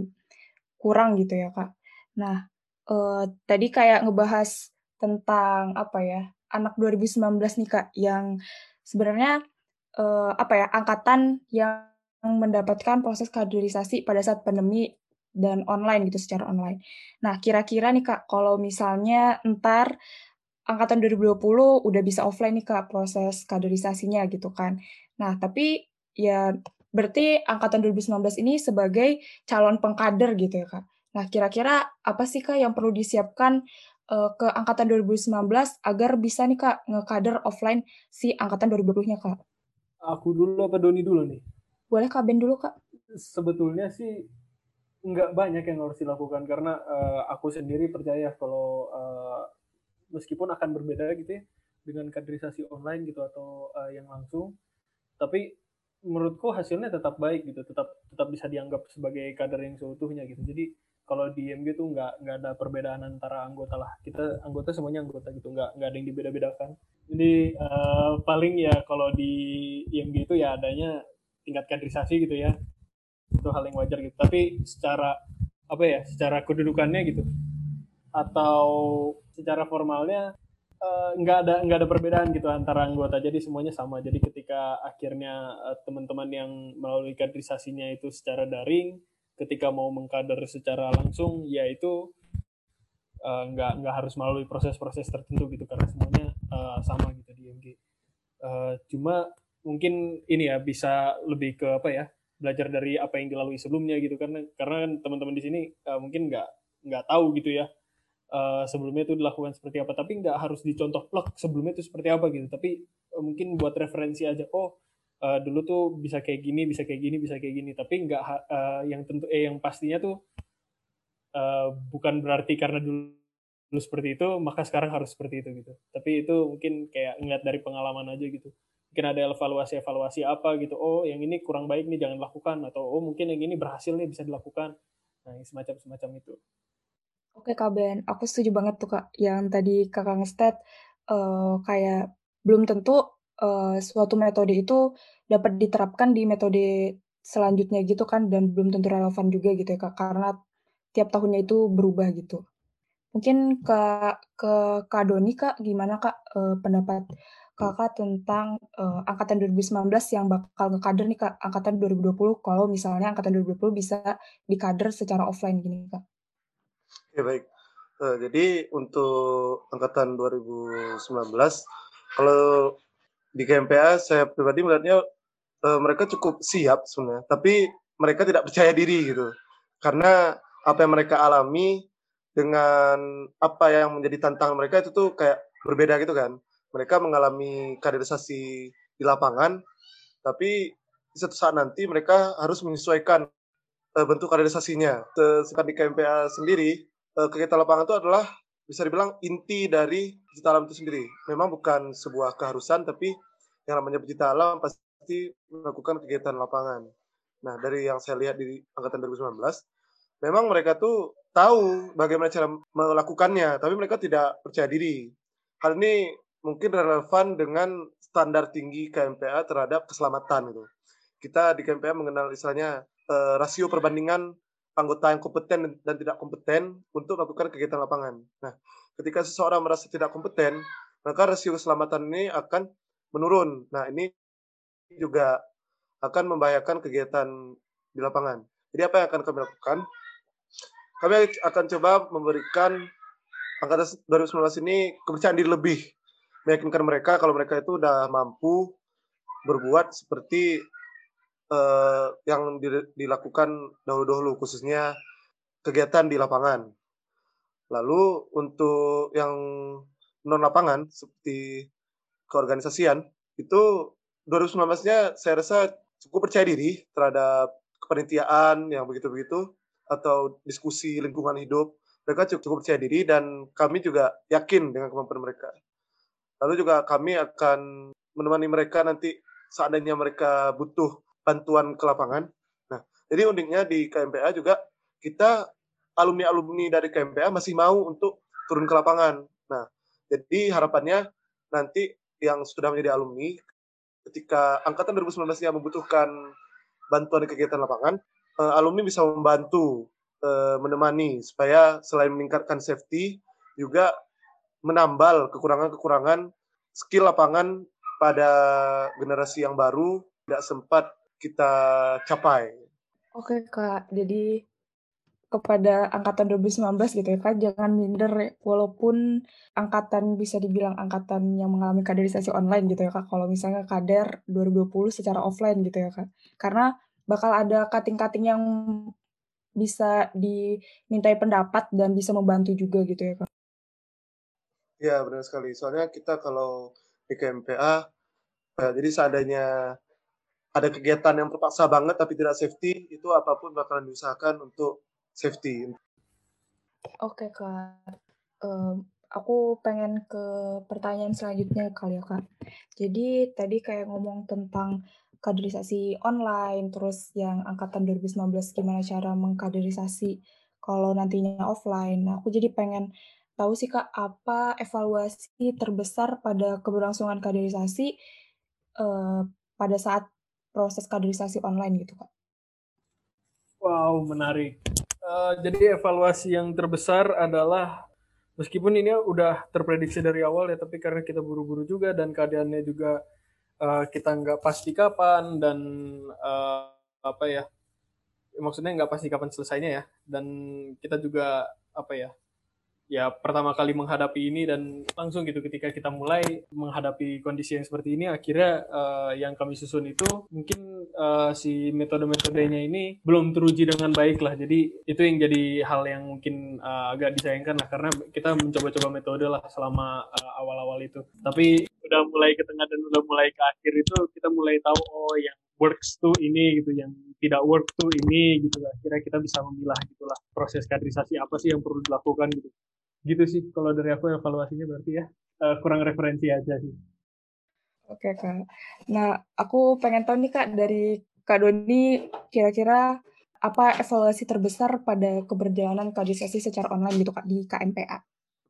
kurang gitu ya kak. Nah uh, tadi kayak ngebahas tentang apa ya anak 2019 nih kak yang sebenarnya uh, apa ya angkatan yang mendapatkan proses kaderisasi pada saat pandemi dan online gitu secara online. Nah, kira-kira nih Kak, kalau misalnya ntar angkatan 2020 udah bisa offline nih Kak proses kaderisasinya gitu kan. Nah, tapi ya berarti angkatan 2019 ini sebagai calon pengkader gitu ya Kak. Nah, kira-kira apa sih Kak yang perlu disiapkan uh, ke angkatan 2019 agar bisa nih Kak ngekader offline si angkatan 2020-nya Kak?
aku dulu apa Doni dulu nih?
Boleh Kak Ben dulu Kak.
Sebetulnya sih nggak banyak yang harus dilakukan karena uh, aku sendiri percaya kalau uh, meskipun akan berbeda gitu ya dengan kaderisasi online gitu atau uh, yang langsung, tapi menurutku hasilnya tetap baik gitu, tetap tetap bisa dianggap sebagai kader yang seutuhnya gitu. Jadi kalau di IMG tuh nggak nggak ada perbedaan antara anggota lah. Kita anggota semuanya anggota gitu nggak nggak ada yang dibeda-bedakan. Jadi uh, paling ya kalau di IMG itu ya adanya tingkat kaderisasi gitu ya. Itu hal yang wajar gitu. Tapi secara apa ya secara kedudukannya gitu. Atau secara formalnya uh, nggak ada nggak ada perbedaan gitu antara anggota. Jadi semuanya sama. Jadi ketika akhirnya uh, teman-teman yang melalui kaderisasinya itu secara daring ketika mau mengkader secara langsung ya itu uh, nggak nggak harus melalui proses-proses tertentu gitu karena semuanya uh, sama gitu di MG Uh, cuma mungkin ini ya bisa lebih ke apa ya belajar dari apa yang dilalui sebelumnya gitu. Karena karena kan teman-teman di sini uh, mungkin nggak nggak tahu gitu ya uh, sebelumnya itu dilakukan seperti apa. Tapi nggak harus dicontoh plek sebelumnya itu seperti apa gitu. Tapi uh, mungkin buat referensi aja oh uh, dulu tuh bisa kayak gini bisa kayak gini bisa kayak gini. Tapi nggak uh, yang tentu eh yang pastinya tuh uh, bukan berarti karena dulu dulu seperti itu maka sekarang harus seperti itu gitu. Tapi itu mungkin kayak ngeliat dari pengalaman aja gitu. Mungkin ada evaluasi-evaluasi apa gitu. Oh yang ini kurang baik nih jangan lakukan atau oh mungkin yang ini berhasil nih bisa dilakukan. Nah semacam semacam itu
oke kak Ben aku setuju banget tuh kak yang tadi kakak ngestat uh, kayak belum tentu uh, suatu metode itu dapat diterapkan di metode selanjutnya gitu kan dan belum tentu relevan juga gitu ya kak karena tiap tahunnya itu berubah gitu Mungkin ke ke Kak Doni Kak, gimana Kak uh, pendapat Kakak tentang uh, angkatan 2019 yang bakal ngekader nih Kak, angkatan 2020 kalau misalnya angkatan 2020 bisa dikader secara offline gini Kak?
Ya baik. Uh, jadi untuk angkatan 2019 kalau di KMPA saya pribadi melihatnya uh, mereka cukup siap sebenarnya, tapi mereka tidak percaya diri gitu. Karena apa yang mereka alami dengan apa yang menjadi tantangan mereka itu tuh kayak berbeda gitu kan. Mereka mengalami kaderisasi di lapangan, tapi di satu saat nanti mereka harus menyesuaikan uh, bentuk kaderisasinya. Sekarang di KMPA sendiri, uh, kegiatan lapangan itu adalah bisa dibilang inti dari pencipta alam itu sendiri. Memang bukan sebuah keharusan, tapi yang namanya pencipta alam pasti melakukan kegiatan lapangan. Nah, dari yang saya lihat di angkatan 2019, memang mereka tuh tahu bagaimana cara melakukannya, tapi mereka tidak percaya diri. Hal ini mungkin relevan dengan standar tinggi KMPA terhadap keselamatan itu. Kita di KMPA mengenal istilahnya uh, rasio perbandingan anggota yang kompeten dan tidak kompeten untuk melakukan kegiatan lapangan. Nah, ketika seseorang merasa tidak kompeten, maka rasio keselamatan ini akan menurun. Nah, ini juga akan membahayakan kegiatan di lapangan. Jadi apa yang akan kami lakukan? kami akan coba memberikan angkatan 2019 ini kepercayaan diri lebih meyakinkan mereka kalau mereka itu udah mampu berbuat seperti uh, yang dilakukan dahulu-dahulu khususnya kegiatan di lapangan. Lalu untuk yang non lapangan seperti keorganisasian itu 2019-nya saya rasa cukup percaya diri terhadap kepanitiaan yang begitu-begitu atau diskusi lingkungan hidup, mereka cukup, cukup percaya diri dan kami juga yakin dengan kemampuan mereka. Lalu juga kami akan menemani mereka nanti seandainya mereka butuh bantuan ke lapangan. Nah, jadi uniknya di KMPA juga kita alumni-alumni dari KMPA masih mau untuk turun ke lapangan. Nah, jadi harapannya nanti yang sudah menjadi alumni ketika angkatan 2019 yang membutuhkan bantuan di kegiatan lapangan, uh, alumni bisa membantu uh, menemani supaya selain meningkatkan safety juga menambal kekurangan-kekurangan skill lapangan pada generasi yang baru tidak sempat kita capai.
Oke kak, jadi kepada angkatan 2019 gitu ya kak, jangan minder ya. walaupun angkatan bisa dibilang angkatan yang mengalami kaderisasi online gitu ya kak, kalau misalnya kader 2020 secara offline gitu ya kak. Karena bakal ada cutting-cutting yang bisa dimintai pendapat dan bisa membantu juga gitu ya Kak.
Ya benar sekali. Soalnya kita kalau di KMPA, ya, jadi seandainya ada kegiatan yang terpaksa banget tapi tidak safety, itu apa pun bakalan diusahakan untuk safety.
Oke Kak. Um, aku pengen ke pertanyaan selanjutnya kali ya Kak. Jadi tadi kayak ngomong tentang kaderisasi online, terus yang angkatan 2019 gimana cara mengkaderisasi kalau nantinya offline. Nah, aku jadi pengen tahu sih Kak, apa evaluasi terbesar pada keberlangsungan kaderisasi eh, pada saat proses kaderisasi online gitu Kak?
Wow, menarik. Uh, jadi evaluasi yang terbesar adalah meskipun ini udah terprediksi dari awal ya, tapi karena kita buru-buru juga dan keadaannya juga uh, kita nggak pasti kapan dan uh, apa ya maksudnya nggak pasti kapan selesainya ya dan kita juga apa ya ya pertama kali menghadapi ini dan langsung gitu ketika kita mulai menghadapi kondisi yang seperti ini akhirnya uh, yang kami susun itu mungkin uh, si metode-metodenya ini belum teruji dengan baik lah. Jadi itu yang jadi hal yang mungkin uh, agak disayangkan lah karena kita mencoba-coba metode lah selama uh, awal-awal itu. Tapi udah mulai ke tengah dan udah mulai ke akhir itu kita mulai tahu oh yang works tuh ini gitu yang tidak work tuh ini gitu. Kira kita bisa memilah gitulah proses kaderisasi apa sih yang perlu dilakukan gitu gitu sih kalau dari aku evaluasinya berarti ya uh, kurang referensi aja sih.
Oke kak. Nah aku pengen tahu nih kak dari kak Doni kira-kira apa evaluasi terbesar pada keberjalanan kaderisasi secara online gitu kak di KMPA?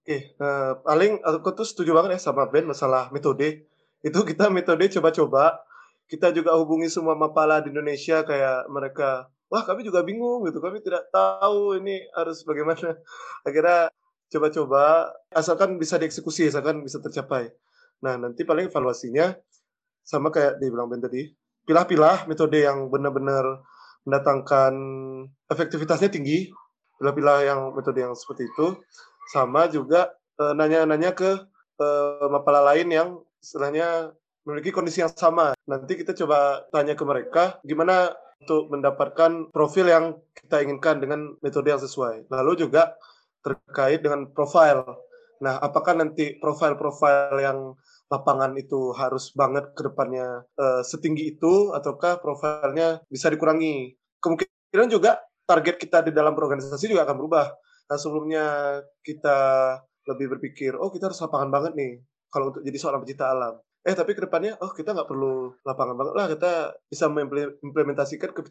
Oke, uh, paling aku tuh setuju banget ya sama Ben masalah metode. Itu kita metode coba-coba. Kita juga hubungi semua mapala di Indonesia kayak mereka, wah kami juga bingung gitu, kami tidak tahu ini harus bagaimana. Akhirnya coba-coba asalkan bisa dieksekusi asalkan bisa tercapai. Nah nanti paling evaluasinya sama kayak dibilang Ben tadi pilah-pilah metode yang benar-benar mendatangkan efektivitasnya tinggi pilah-pilah yang metode yang seperti itu. Sama juga e, nanya-nanya ke e, mapala lain yang istilahnya memiliki kondisi yang sama. Nanti kita coba tanya ke mereka gimana untuk mendapatkan profil yang kita inginkan dengan metode yang sesuai. Lalu juga terkait dengan profil. Nah, apakah nanti profil-profil yang lapangan itu harus banget ke depannya uh, setinggi itu ataukah profilnya bisa dikurangi? Kemungkinan juga target kita di dalam organisasi juga akan berubah. Nah, sebelumnya kita lebih berpikir, oh kita harus lapangan banget nih kalau untuk jadi seorang pecinta alam. Eh, tapi ke depannya, oh kita nggak perlu lapangan banget lah, kita bisa mengimplementasikan ke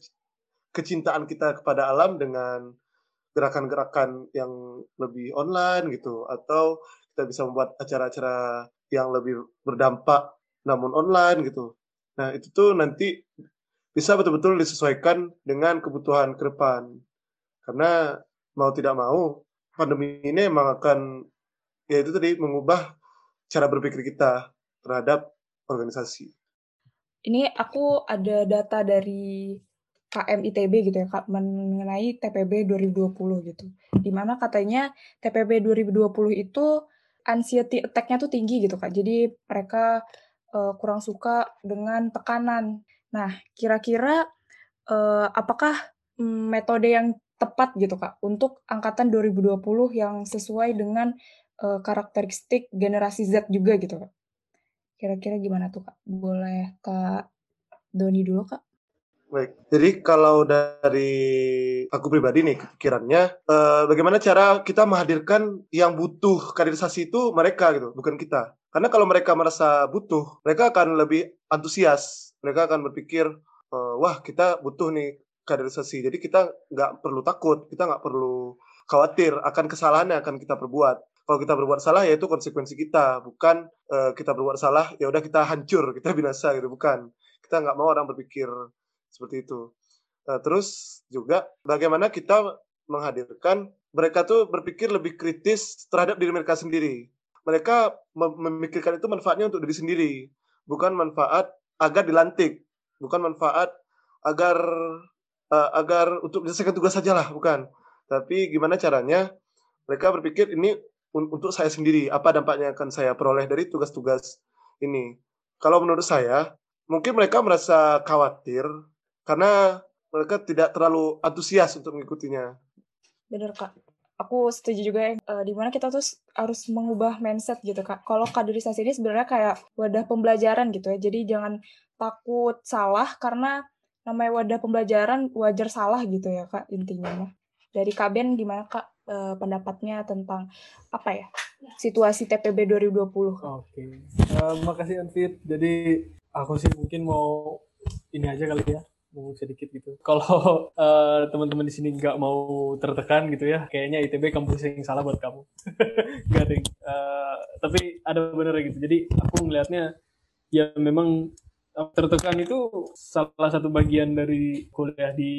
kecintaan kita kepada alam dengan gerakan-gerakan yang lebih online gitu atau kita bisa membuat acara-acara yang lebih berdampak namun online gitu. Nah, itu tuh nanti bisa betul-betul disesuaikan dengan kebutuhan ke depan. Karena mau tidak mau pandemi ini emang akan ya itu tadi mengubah cara berpikir kita terhadap organisasi.
Ini aku ada data dari KM ITB gitu ya Kak mengenai TPB 2020 gitu. Di mana katanya TPB 2020 itu anxiety attack-nya tuh tinggi gitu Kak. Jadi mereka uh, kurang suka dengan tekanan. Nah, kira-kira uh, apakah metode yang tepat gitu Kak untuk angkatan 2020 yang sesuai dengan uh, karakteristik generasi Z juga gitu Kak. Kira-kira gimana tuh Kak? Boleh Kak Doni dulu Kak?
Baik, jadi kalau dari aku pribadi nih kepikirannya, eh, bagaimana cara kita menghadirkan yang butuh kaderisasi itu mereka gitu, bukan kita. Karena kalau mereka merasa butuh, mereka akan lebih antusias. Mereka akan berpikir, eh, wah kita butuh nih kaderisasi. Jadi kita nggak perlu takut, kita nggak perlu khawatir akan kesalahan yang akan kita perbuat. Kalau kita berbuat salah ya itu konsekuensi kita, bukan eh, kita berbuat salah ya udah kita hancur, kita binasa gitu, bukan. Kita nggak mau orang berpikir seperti itu. Nah, terus juga bagaimana kita menghadirkan mereka tuh berpikir lebih kritis terhadap diri mereka sendiri. Mereka memikirkan itu manfaatnya untuk diri sendiri, bukan manfaat agar dilantik, bukan manfaat agar uh, agar untuk menyelesaikan tugas saja lah, bukan. Tapi gimana caranya mereka berpikir ini un untuk saya sendiri, apa dampaknya akan saya peroleh dari tugas-tugas ini. Kalau menurut saya, mungkin mereka merasa khawatir karena mereka tidak terlalu antusias untuk mengikutinya.
Benar kak. Aku setuju juga yang uh, di mana kita tuh harus mengubah mindset gitu kak. Kalau kaderisasi ini sebenarnya kayak wadah pembelajaran gitu ya. Jadi jangan takut salah karena namanya wadah pembelajaran wajar salah gitu ya kak intinya. Dari Kak Ben gimana kak uh, pendapatnya tentang apa ya situasi TPB 2020? Oke,
okay. uh, makasih Anfit. Jadi aku sih mungkin mau ini aja kali ya ngomong sedikit gitu. Kalau uh, teman-teman di sini nggak mau tertekan gitu ya, kayaknya ITB kampus yang salah buat kamu. gak ada. Uh, tapi ada bener gitu. Jadi aku ngelihatnya ya memang eh, tertekan itu salah satu bagian dari kuliah di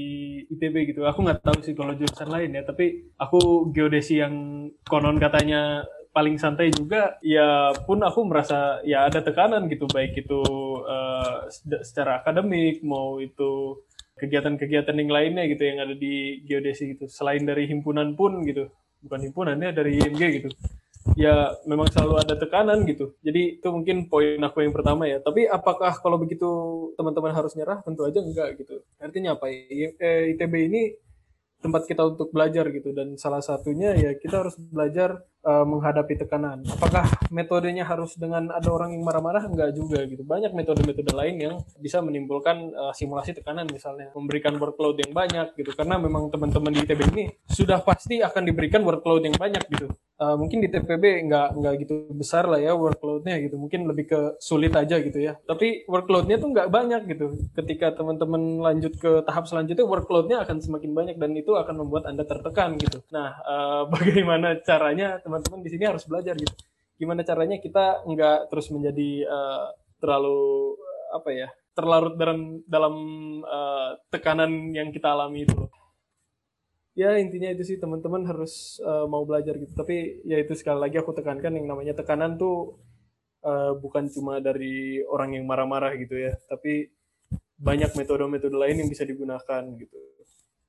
ITB gitu. Aku nggak tahu sih kalau jurusan lain ya, tapi aku geodesi yang konon katanya paling santai juga ya pun aku merasa ya ada tekanan gitu baik itu uh, secara akademik mau itu kegiatan-kegiatan yang lainnya gitu yang ada di geodesi gitu. Selain dari himpunan pun gitu bukan himpunannya dari IMG gitu. Ya memang selalu ada tekanan gitu. Jadi itu mungkin poin aku yang pertama ya. Tapi apakah kalau begitu teman-teman harus nyerah? Tentu aja enggak gitu. Artinya apa? Eh, ITB ini tempat kita untuk belajar gitu dan salah satunya ya kita harus belajar uh, menghadapi tekanan. Apakah metodenya harus dengan ada orang yang marah-marah? Enggak juga gitu. Banyak metode-metode lain yang bisa menimbulkan uh, simulasi tekanan misalnya memberikan workload yang banyak gitu karena memang teman-teman di ITB ini sudah pasti akan diberikan workload yang banyak gitu. Uh, mungkin di TPB nggak nggak gitu besar lah ya workloadnya gitu. Mungkin lebih ke sulit aja gitu ya. Tapi workloadnya tuh nggak banyak gitu. Ketika teman-teman lanjut ke tahap selanjutnya workloadnya akan semakin banyak dan itu akan membuat anda tertekan gitu. Nah uh, bagaimana caranya teman-teman di sini harus belajar gitu? Gimana caranya kita nggak terus menjadi uh, terlalu apa ya terlarut dalam dalam uh, tekanan yang kita alami itu ya intinya itu sih teman-teman harus uh, mau belajar gitu. Tapi ya itu sekali lagi aku tekankan yang namanya tekanan tuh uh, bukan cuma dari orang yang marah-marah gitu ya. Tapi banyak metode-metode lain yang bisa digunakan gitu.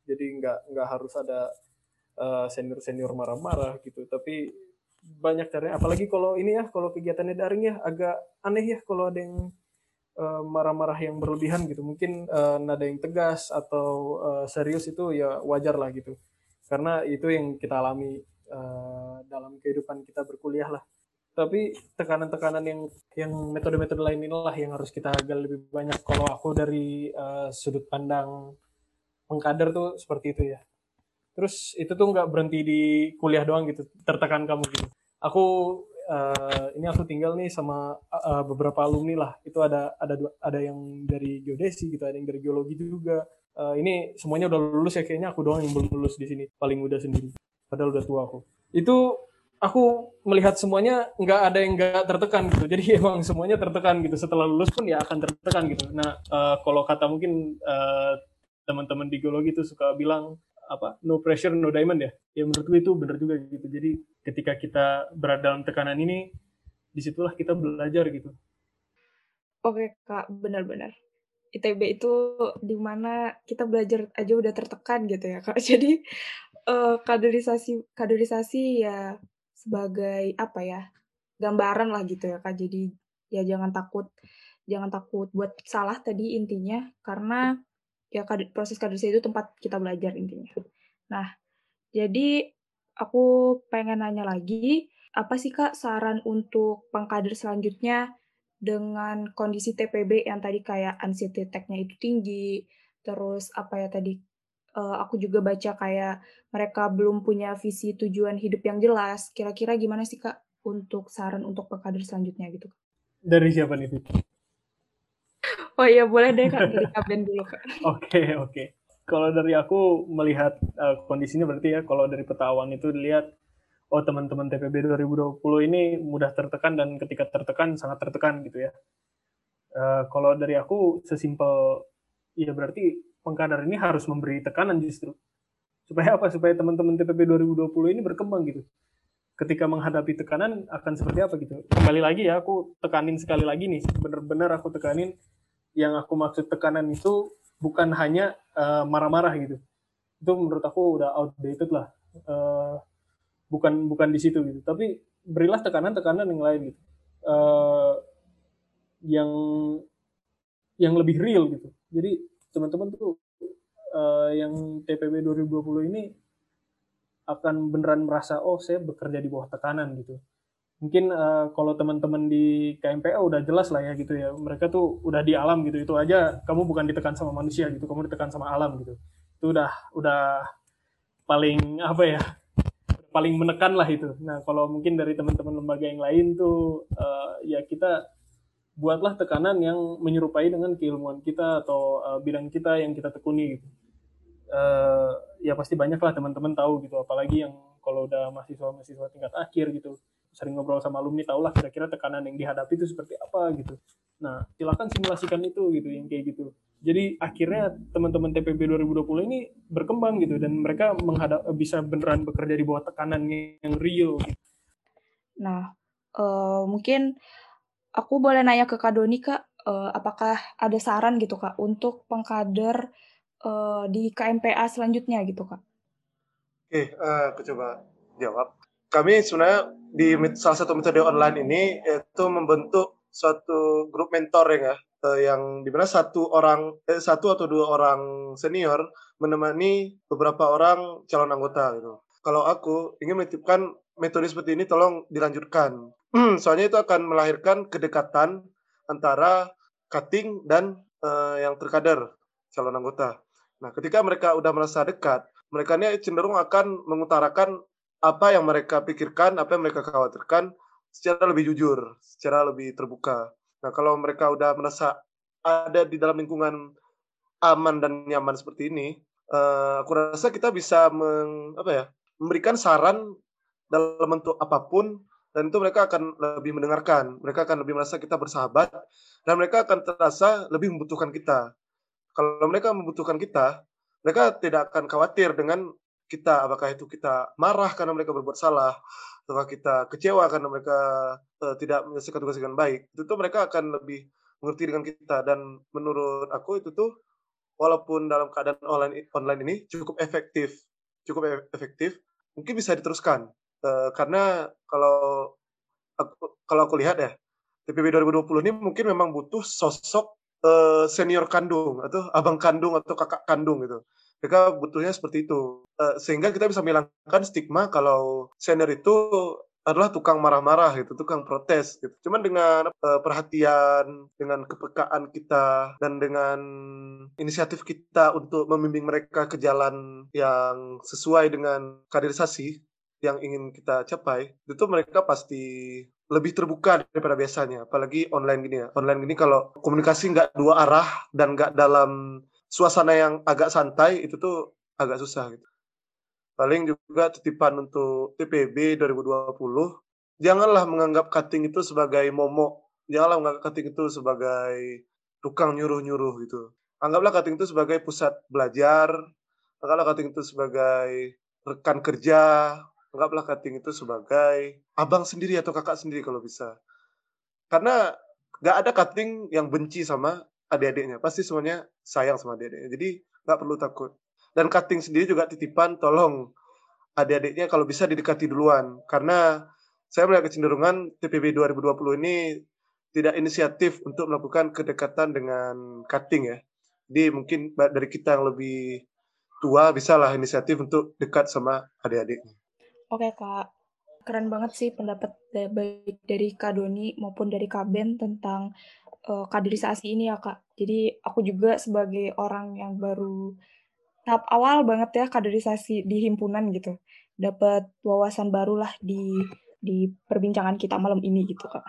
Jadi nggak nggak harus ada uh, senior senior marah-marah gitu. Tapi banyak caranya. Apalagi kalau ini ya kalau kegiatannya daring ya agak aneh ya kalau ada yang Eh, marah-marah yang berlebihan gitu. Mungkin uh, nada yang tegas atau uh, serius itu ya wajar lah gitu. Karena itu yang kita alami uh, dalam kehidupan kita berkuliah lah. Tapi tekanan-tekanan yang yang metode-metode lain inilah yang harus kita agak lebih banyak. Kalau aku dari uh, sudut pandang pengkader tuh seperti itu ya. Terus itu tuh nggak berhenti di kuliah doang gitu tertekan kamu gitu. Aku uh, ini aku tinggal nih sama uh, beberapa alumni lah. Itu ada ada ada yang dari geodesi gitu, ada yang dari geologi juga. Uh, ini semuanya udah lulus ya kayaknya aku doang yang belum lulus di sini, paling muda sendiri. Padahal udah tua aku. Itu aku melihat semuanya nggak ada yang nggak tertekan gitu. Jadi emang semuanya tertekan gitu. Setelah lulus pun ya akan tertekan gitu. Nah uh, kalau kata mungkin uh, teman-teman di geologi itu suka bilang apa no pressure no diamond ya. Ya menurut gue itu benar juga gitu. Jadi ketika kita berada dalam tekanan ini di situlah kita belajar gitu.
Oke kak. Benar-benar. ITB itu di mana kita belajar aja udah tertekan gitu ya kak. Jadi uh, kaderisasi kaderisasi ya sebagai apa ya gambaran lah gitu ya kak. Jadi ya jangan takut jangan takut buat salah tadi intinya. Karena ya proses kaderisasi itu tempat kita belajar intinya. Nah, jadi aku pengen nanya lagi, apa sih Kak saran untuk pengkader selanjutnya dengan kondisi TPB yang tadi kayak anxiety attack-nya itu tinggi, terus apa ya tadi uh, aku juga baca kayak mereka belum punya visi tujuan hidup yang jelas. Kira-kira gimana sih Kak untuk saran untuk pengkader selanjutnya gitu?
Dari siapa nih?
Oh iya boleh deh kak dari Kaben dulu kak.
Oke oke. Kalau dari aku melihat uh, kondisinya berarti ya kalau dari peta awan itu dilihat oh teman-teman TPB 2020 ini mudah tertekan dan ketika tertekan sangat tertekan gitu ya. Uh, kalau dari aku sesimpel ya berarti pengkader ini harus memberi tekanan justru supaya apa supaya teman-teman TPB 2020 ini berkembang gitu ketika menghadapi tekanan akan seperti apa gitu kembali lagi ya aku tekanin sekali lagi nih bener-bener aku tekanin yang aku maksud tekanan itu bukan hanya uh, marah-marah gitu. Itu menurut aku udah outdated lah. Uh, bukan bukan di situ gitu. Tapi berilah tekanan-tekanan yang lain gitu. Uh, yang yang lebih real gitu. Jadi teman-teman tuh uh, yang TPB 2020 ini akan beneran merasa oh saya bekerja di bawah tekanan gitu mungkin uh, kalau teman-teman di KMPA udah jelas lah ya gitu ya mereka tuh udah di alam gitu itu aja kamu bukan ditekan sama manusia gitu kamu ditekan sama alam gitu. Itu udah udah paling apa ya paling menekan lah itu. Nah kalau mungkin dari teman-teman lembaga yang lain tuh uh, ya kita buatlah tekanan yang menyerupai dengan keilmuan kita atau uh, bidang kita yang kita tekuni gitu. Uh, ya pasti banyak lah teman-teman tahu gitu apalagi yang kalau udah mahasiswa-mahasiswa tingkat akhir gitu sering ngobrol sama alumni tau lah kira-kira tekanan yang dihadapi itu seperti apa gitu. Nah, silakan simulasikan itu gitu yang kayak gitu. Jadi akhirnya teman-teman TPB 2020 ini berkembang gitu dan mereka menghadap bisa beneran bekerja di bawah tekanan yang real. Gitu.
Nah, uh, mungkin aku boleh nanya ke Kak Doni Kak, uh, apakah ada saran gitu Kak untuk pengkader uh, di KMPA selanjutnya gitu Kak?
Oke, uh, aku coba jawab. Kami sebenarnya di salah satu metode online ini itu membentuk suatu grup mentoring ya eh, yang di mana satu orang eh, satu atau dua orang senior menemani beberapa orang calon anggota gitu. Kalau aku ingin menitipkan metode seperti ini tolong dilanjutkan. Soalnya itu akan melahirkan kedekatan antara cutting dan uh, yang terkader calon anggota. Nah, ketika mereka udah merasa dekat, mereka ini cenderung akan mengutarakan apa yang mereka pikirkan, apa yang mereka khawatirkan secara lebih jujur, secara lebih terbuka. Nah, kalau mereka udah merasa ada di dalam lingkungan aman dan nyaman seperti ini, uh, aku rasa kita bisa meng, apa ya, memberikan saran dalam bentuk apa pun dan itu mereka akan lebih mendengarkan, mereka akan lebih merasa kita bersahabat dan mereka akan terasa lebih membutuhkan kita. Kalau mereka membutuhkan kita, mereka tidak akan khawatir dengan kita apakah itu kita marah karena mereka berbuat salah atau kita kecewa karena mereka uh, tidak menyelesaikan tugas dengan baik. Itu tuh mereka akan lebih mengerti dengan kita dan menurut aku itu tuh walaupun dalam keadaan online online ini cukup efektif, cukup e-, efektif, mungkin bisa diteruskan Uh, karena kalau aku, kalau aku lihat ya TPB 2020 ini mungkin memang butuh sosok uh, senior kandung atau abang kandung atau kakak kandung gitu. Mereka butuhnya seperti itu. Uh, sehingga kita bisa menghilangkan stigma kalau senior itu adalah tukang marah-marah gitu, tukang protes gitu. Cuman dengan uh, perhatian, dengan kepekaan kita dan dengan inisiatif kita untuk membimbing mereka ke jalan yang sesuai dengan kaderisasi, yang ingin kita capai, itu mereka pasti lebih terbuka daripada biasanya. Apalagi online gini ya. Online gini kalau komunikasi nggak dua arah dan nggak dalam suasana yang agak santai, itu tuh agak susah gitu. Paling juga titipan untuk TPB 2020, janganlah menganggap cutting itu sebagai momok. Janganlah menganggap cutting itu sebagai tukang nyuruh-nyuruh gitu. Anggaplah cutting itu sebagai pusat belajar, anggaplah cutting itu sebagai rekan kerja, anggaplah cutting itu sebagai abang sendiri atau kakak sendiri kalau bisa. Karena nggak ada cutting yang benci sama adik-adiknya. Pasti semuanya sayang sama adik-adiknya. Jadi nggak perlu takut. Dan cutting sendiri juga titipan tolong adik-adiknya kalau bisa didekati duluan. Karena saya melihat kecenderungan TPB 2020 ini tidak inisiatif untuk melakukan kedekatan dengan cutting ya. Jadi mungkin dari kita yang lebih tua bisalah inisiatif untuk dekat sama adik-adiknya.
Oke Kak, keren banget sih pendapat baik dari Kak Doni maupun dari Kak Ben tentang uh, kaderisasi ini ya Kak. Jadi aku juga sebagai orang yang baru tahap awal banget ya kaderisasi di himpunan gitu, dapat wawasan baru lah di di perbincangan kita malam ini gitu Kak.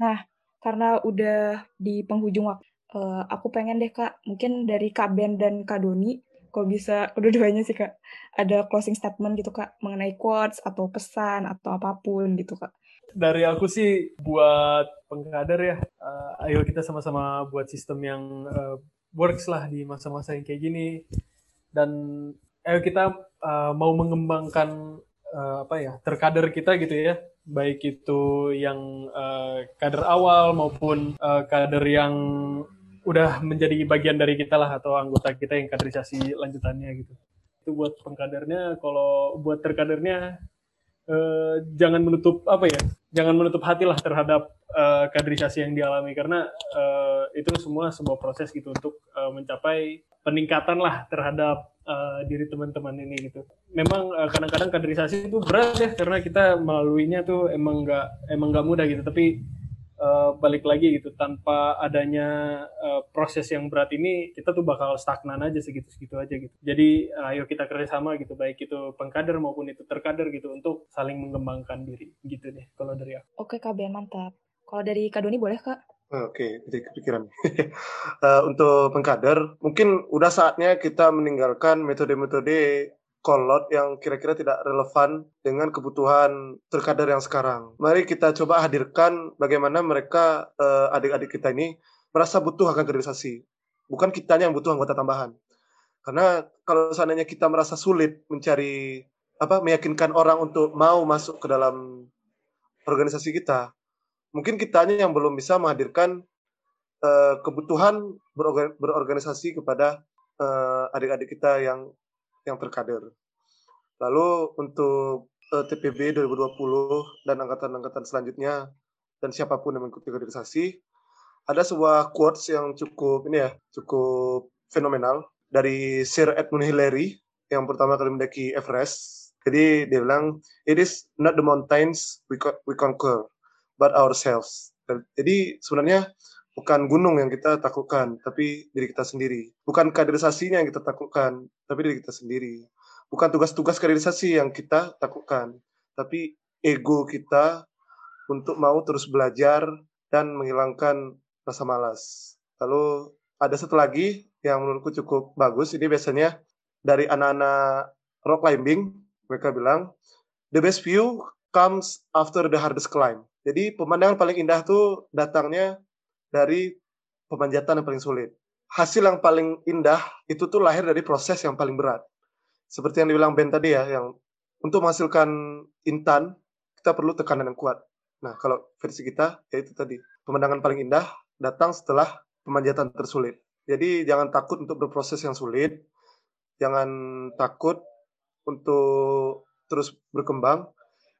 Nah, karena udah di penghujung waktu, uh, aku pengen deh Kak, mungkin dari Kak Ben dan Kak Doni kalau bisa kedua-duanya sih kak ada closing statement gitu kak mengenai quotes atau pesan atau apa pun gitu kak
dari aku sih buat pengkader ya uh, ayo kita sama-sama buat sistem yang uh, works lah di masa-masa yang kayak gini dan ayo kita uh, mau mengembangkan uh, apa ya terkader kita gitu ya baik itu yang uh, kader awal maupun uh, kader yang udah menjadi bagian dari kita lah atau anggota kita yang kaderisasi lanjutannya gitu. Itu buat pengkadernya, kalau buat terkadernya eh, jangan menutup apa ya, jangan menutup hati lah terhadap eh, kaderisasi yang dialami karena eh, itu semua sebuah proses gitu untuk eh, mencapai peningkatan lah terhadap uh, diri teman-teman ini gitu. Memang uh, kadang-kadang kaderisasi itu berat ya karena kita melaluinya tuh emang nggak emang nggak mudah gitu. Tapi uh, balik lagi gitu tanpa adanya uh, proses yang berat ini kita tuh bakal stagnan aja segitu-segitu aja gitu. Jadi uh, ayo kita kerjasama gitu baik itu pengkader maupun itu terkader gitu untuk saling mengembangkan diri gitu deh kalau dari aku.
Oke Kak Ben mantap. Kalau dari Kak Doni boleh Kak?
Oke, jadi kepikiran. uh, untuk pengkader, mungkin udah saatnya kita meninggalkan metode-metode kolot yang kira-kira tidak relevan dengan kebutuhan terkader yang sekarang. Mari kita coba hadirkan bagaimana mereka uh, adik-adik kita ini merasa butuh akan kaderisasi. Bukan kitanya yang butuh anggota tambahan. Karena kalau seandainya kita merasa sulit mencari apa meyakinkan orang untuk mau masuk ke dalam organisasi kita, mungkin kitanya yang belum bisa menghadirkan uh, kebutuhan berorganisasi kepada uh, adik-adik kita yang yang terkader. Lalu untuk uh, TPB 2020 dan angkatan-angkatan selanjutnya dan siapa pun yang mengikuti kaderisasi ada sebuah quotes yang cukup ini ya cukup fenomenal dari Sir Edmund Hillary yang pertama kali mendaki Everest. Jadi dia bilang, it is not the mountains we, we conquer, but ourselves. Jadi sebenarnya bukan gunung yang kita takutkan, tapi diri kita sendiri. Bukan kaderisasinya yang kita takutkan, tapi diri kita sendiri. Bukan tugas-tugas kaderisasi yang kita takutkan, tapi ego kita untuk mau terus belajar dan menghilangkan rasa malas. Lalu ada satu lagi yang menurutku cukup bagus. Ini biasanya dari anak-anak rock climbing. Mereka bilang, the best view comes after the hardest climb. Jadi pemandangan paling indah tuh datangnya dari pemanjatan yang paling sulit. Hasil yang paling indah itu tuh lahir dari proses yang paling berat. Seperti yang dibilang Ben tadi ya, yang untuk menghasilkan intan, kita perlu tekanan yang kuat. Nah, kalau versi kita, ya itu tadi. Pemandangan paling indah datang setelah pemanjatan tersulit. Jadi jangan takut untuk berproses yang sulit, jangan takut untuk terus berkembang.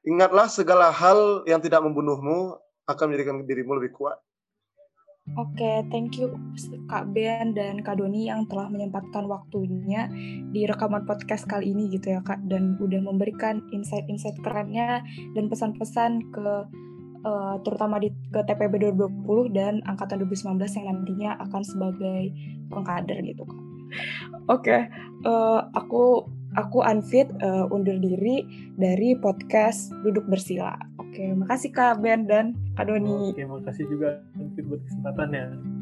Ingatlah segala hal yang tidak membunuhmu akan menjadikan dirimu lebih kuat.
Oke, thank you Kak Ben dan Kak Doni yang telah menyempatkan waktunya di rekaman podcast kali ini gitu ya Kak dan udah memberikan insight-insight kerennya dan pesan-pesan ke uh, terutama di ke TPB 2020 dan angkatan 2019 yang nantinya akan sebagai pengkader gitu kak. Oke, okay. uh, eh, aku aku unfit uh, undur diri dari podcast Duduk Bersila. Oke, makasih Kak Ben dan Kak Doni.
Oke, makasih juga unfit buat kesempatannya.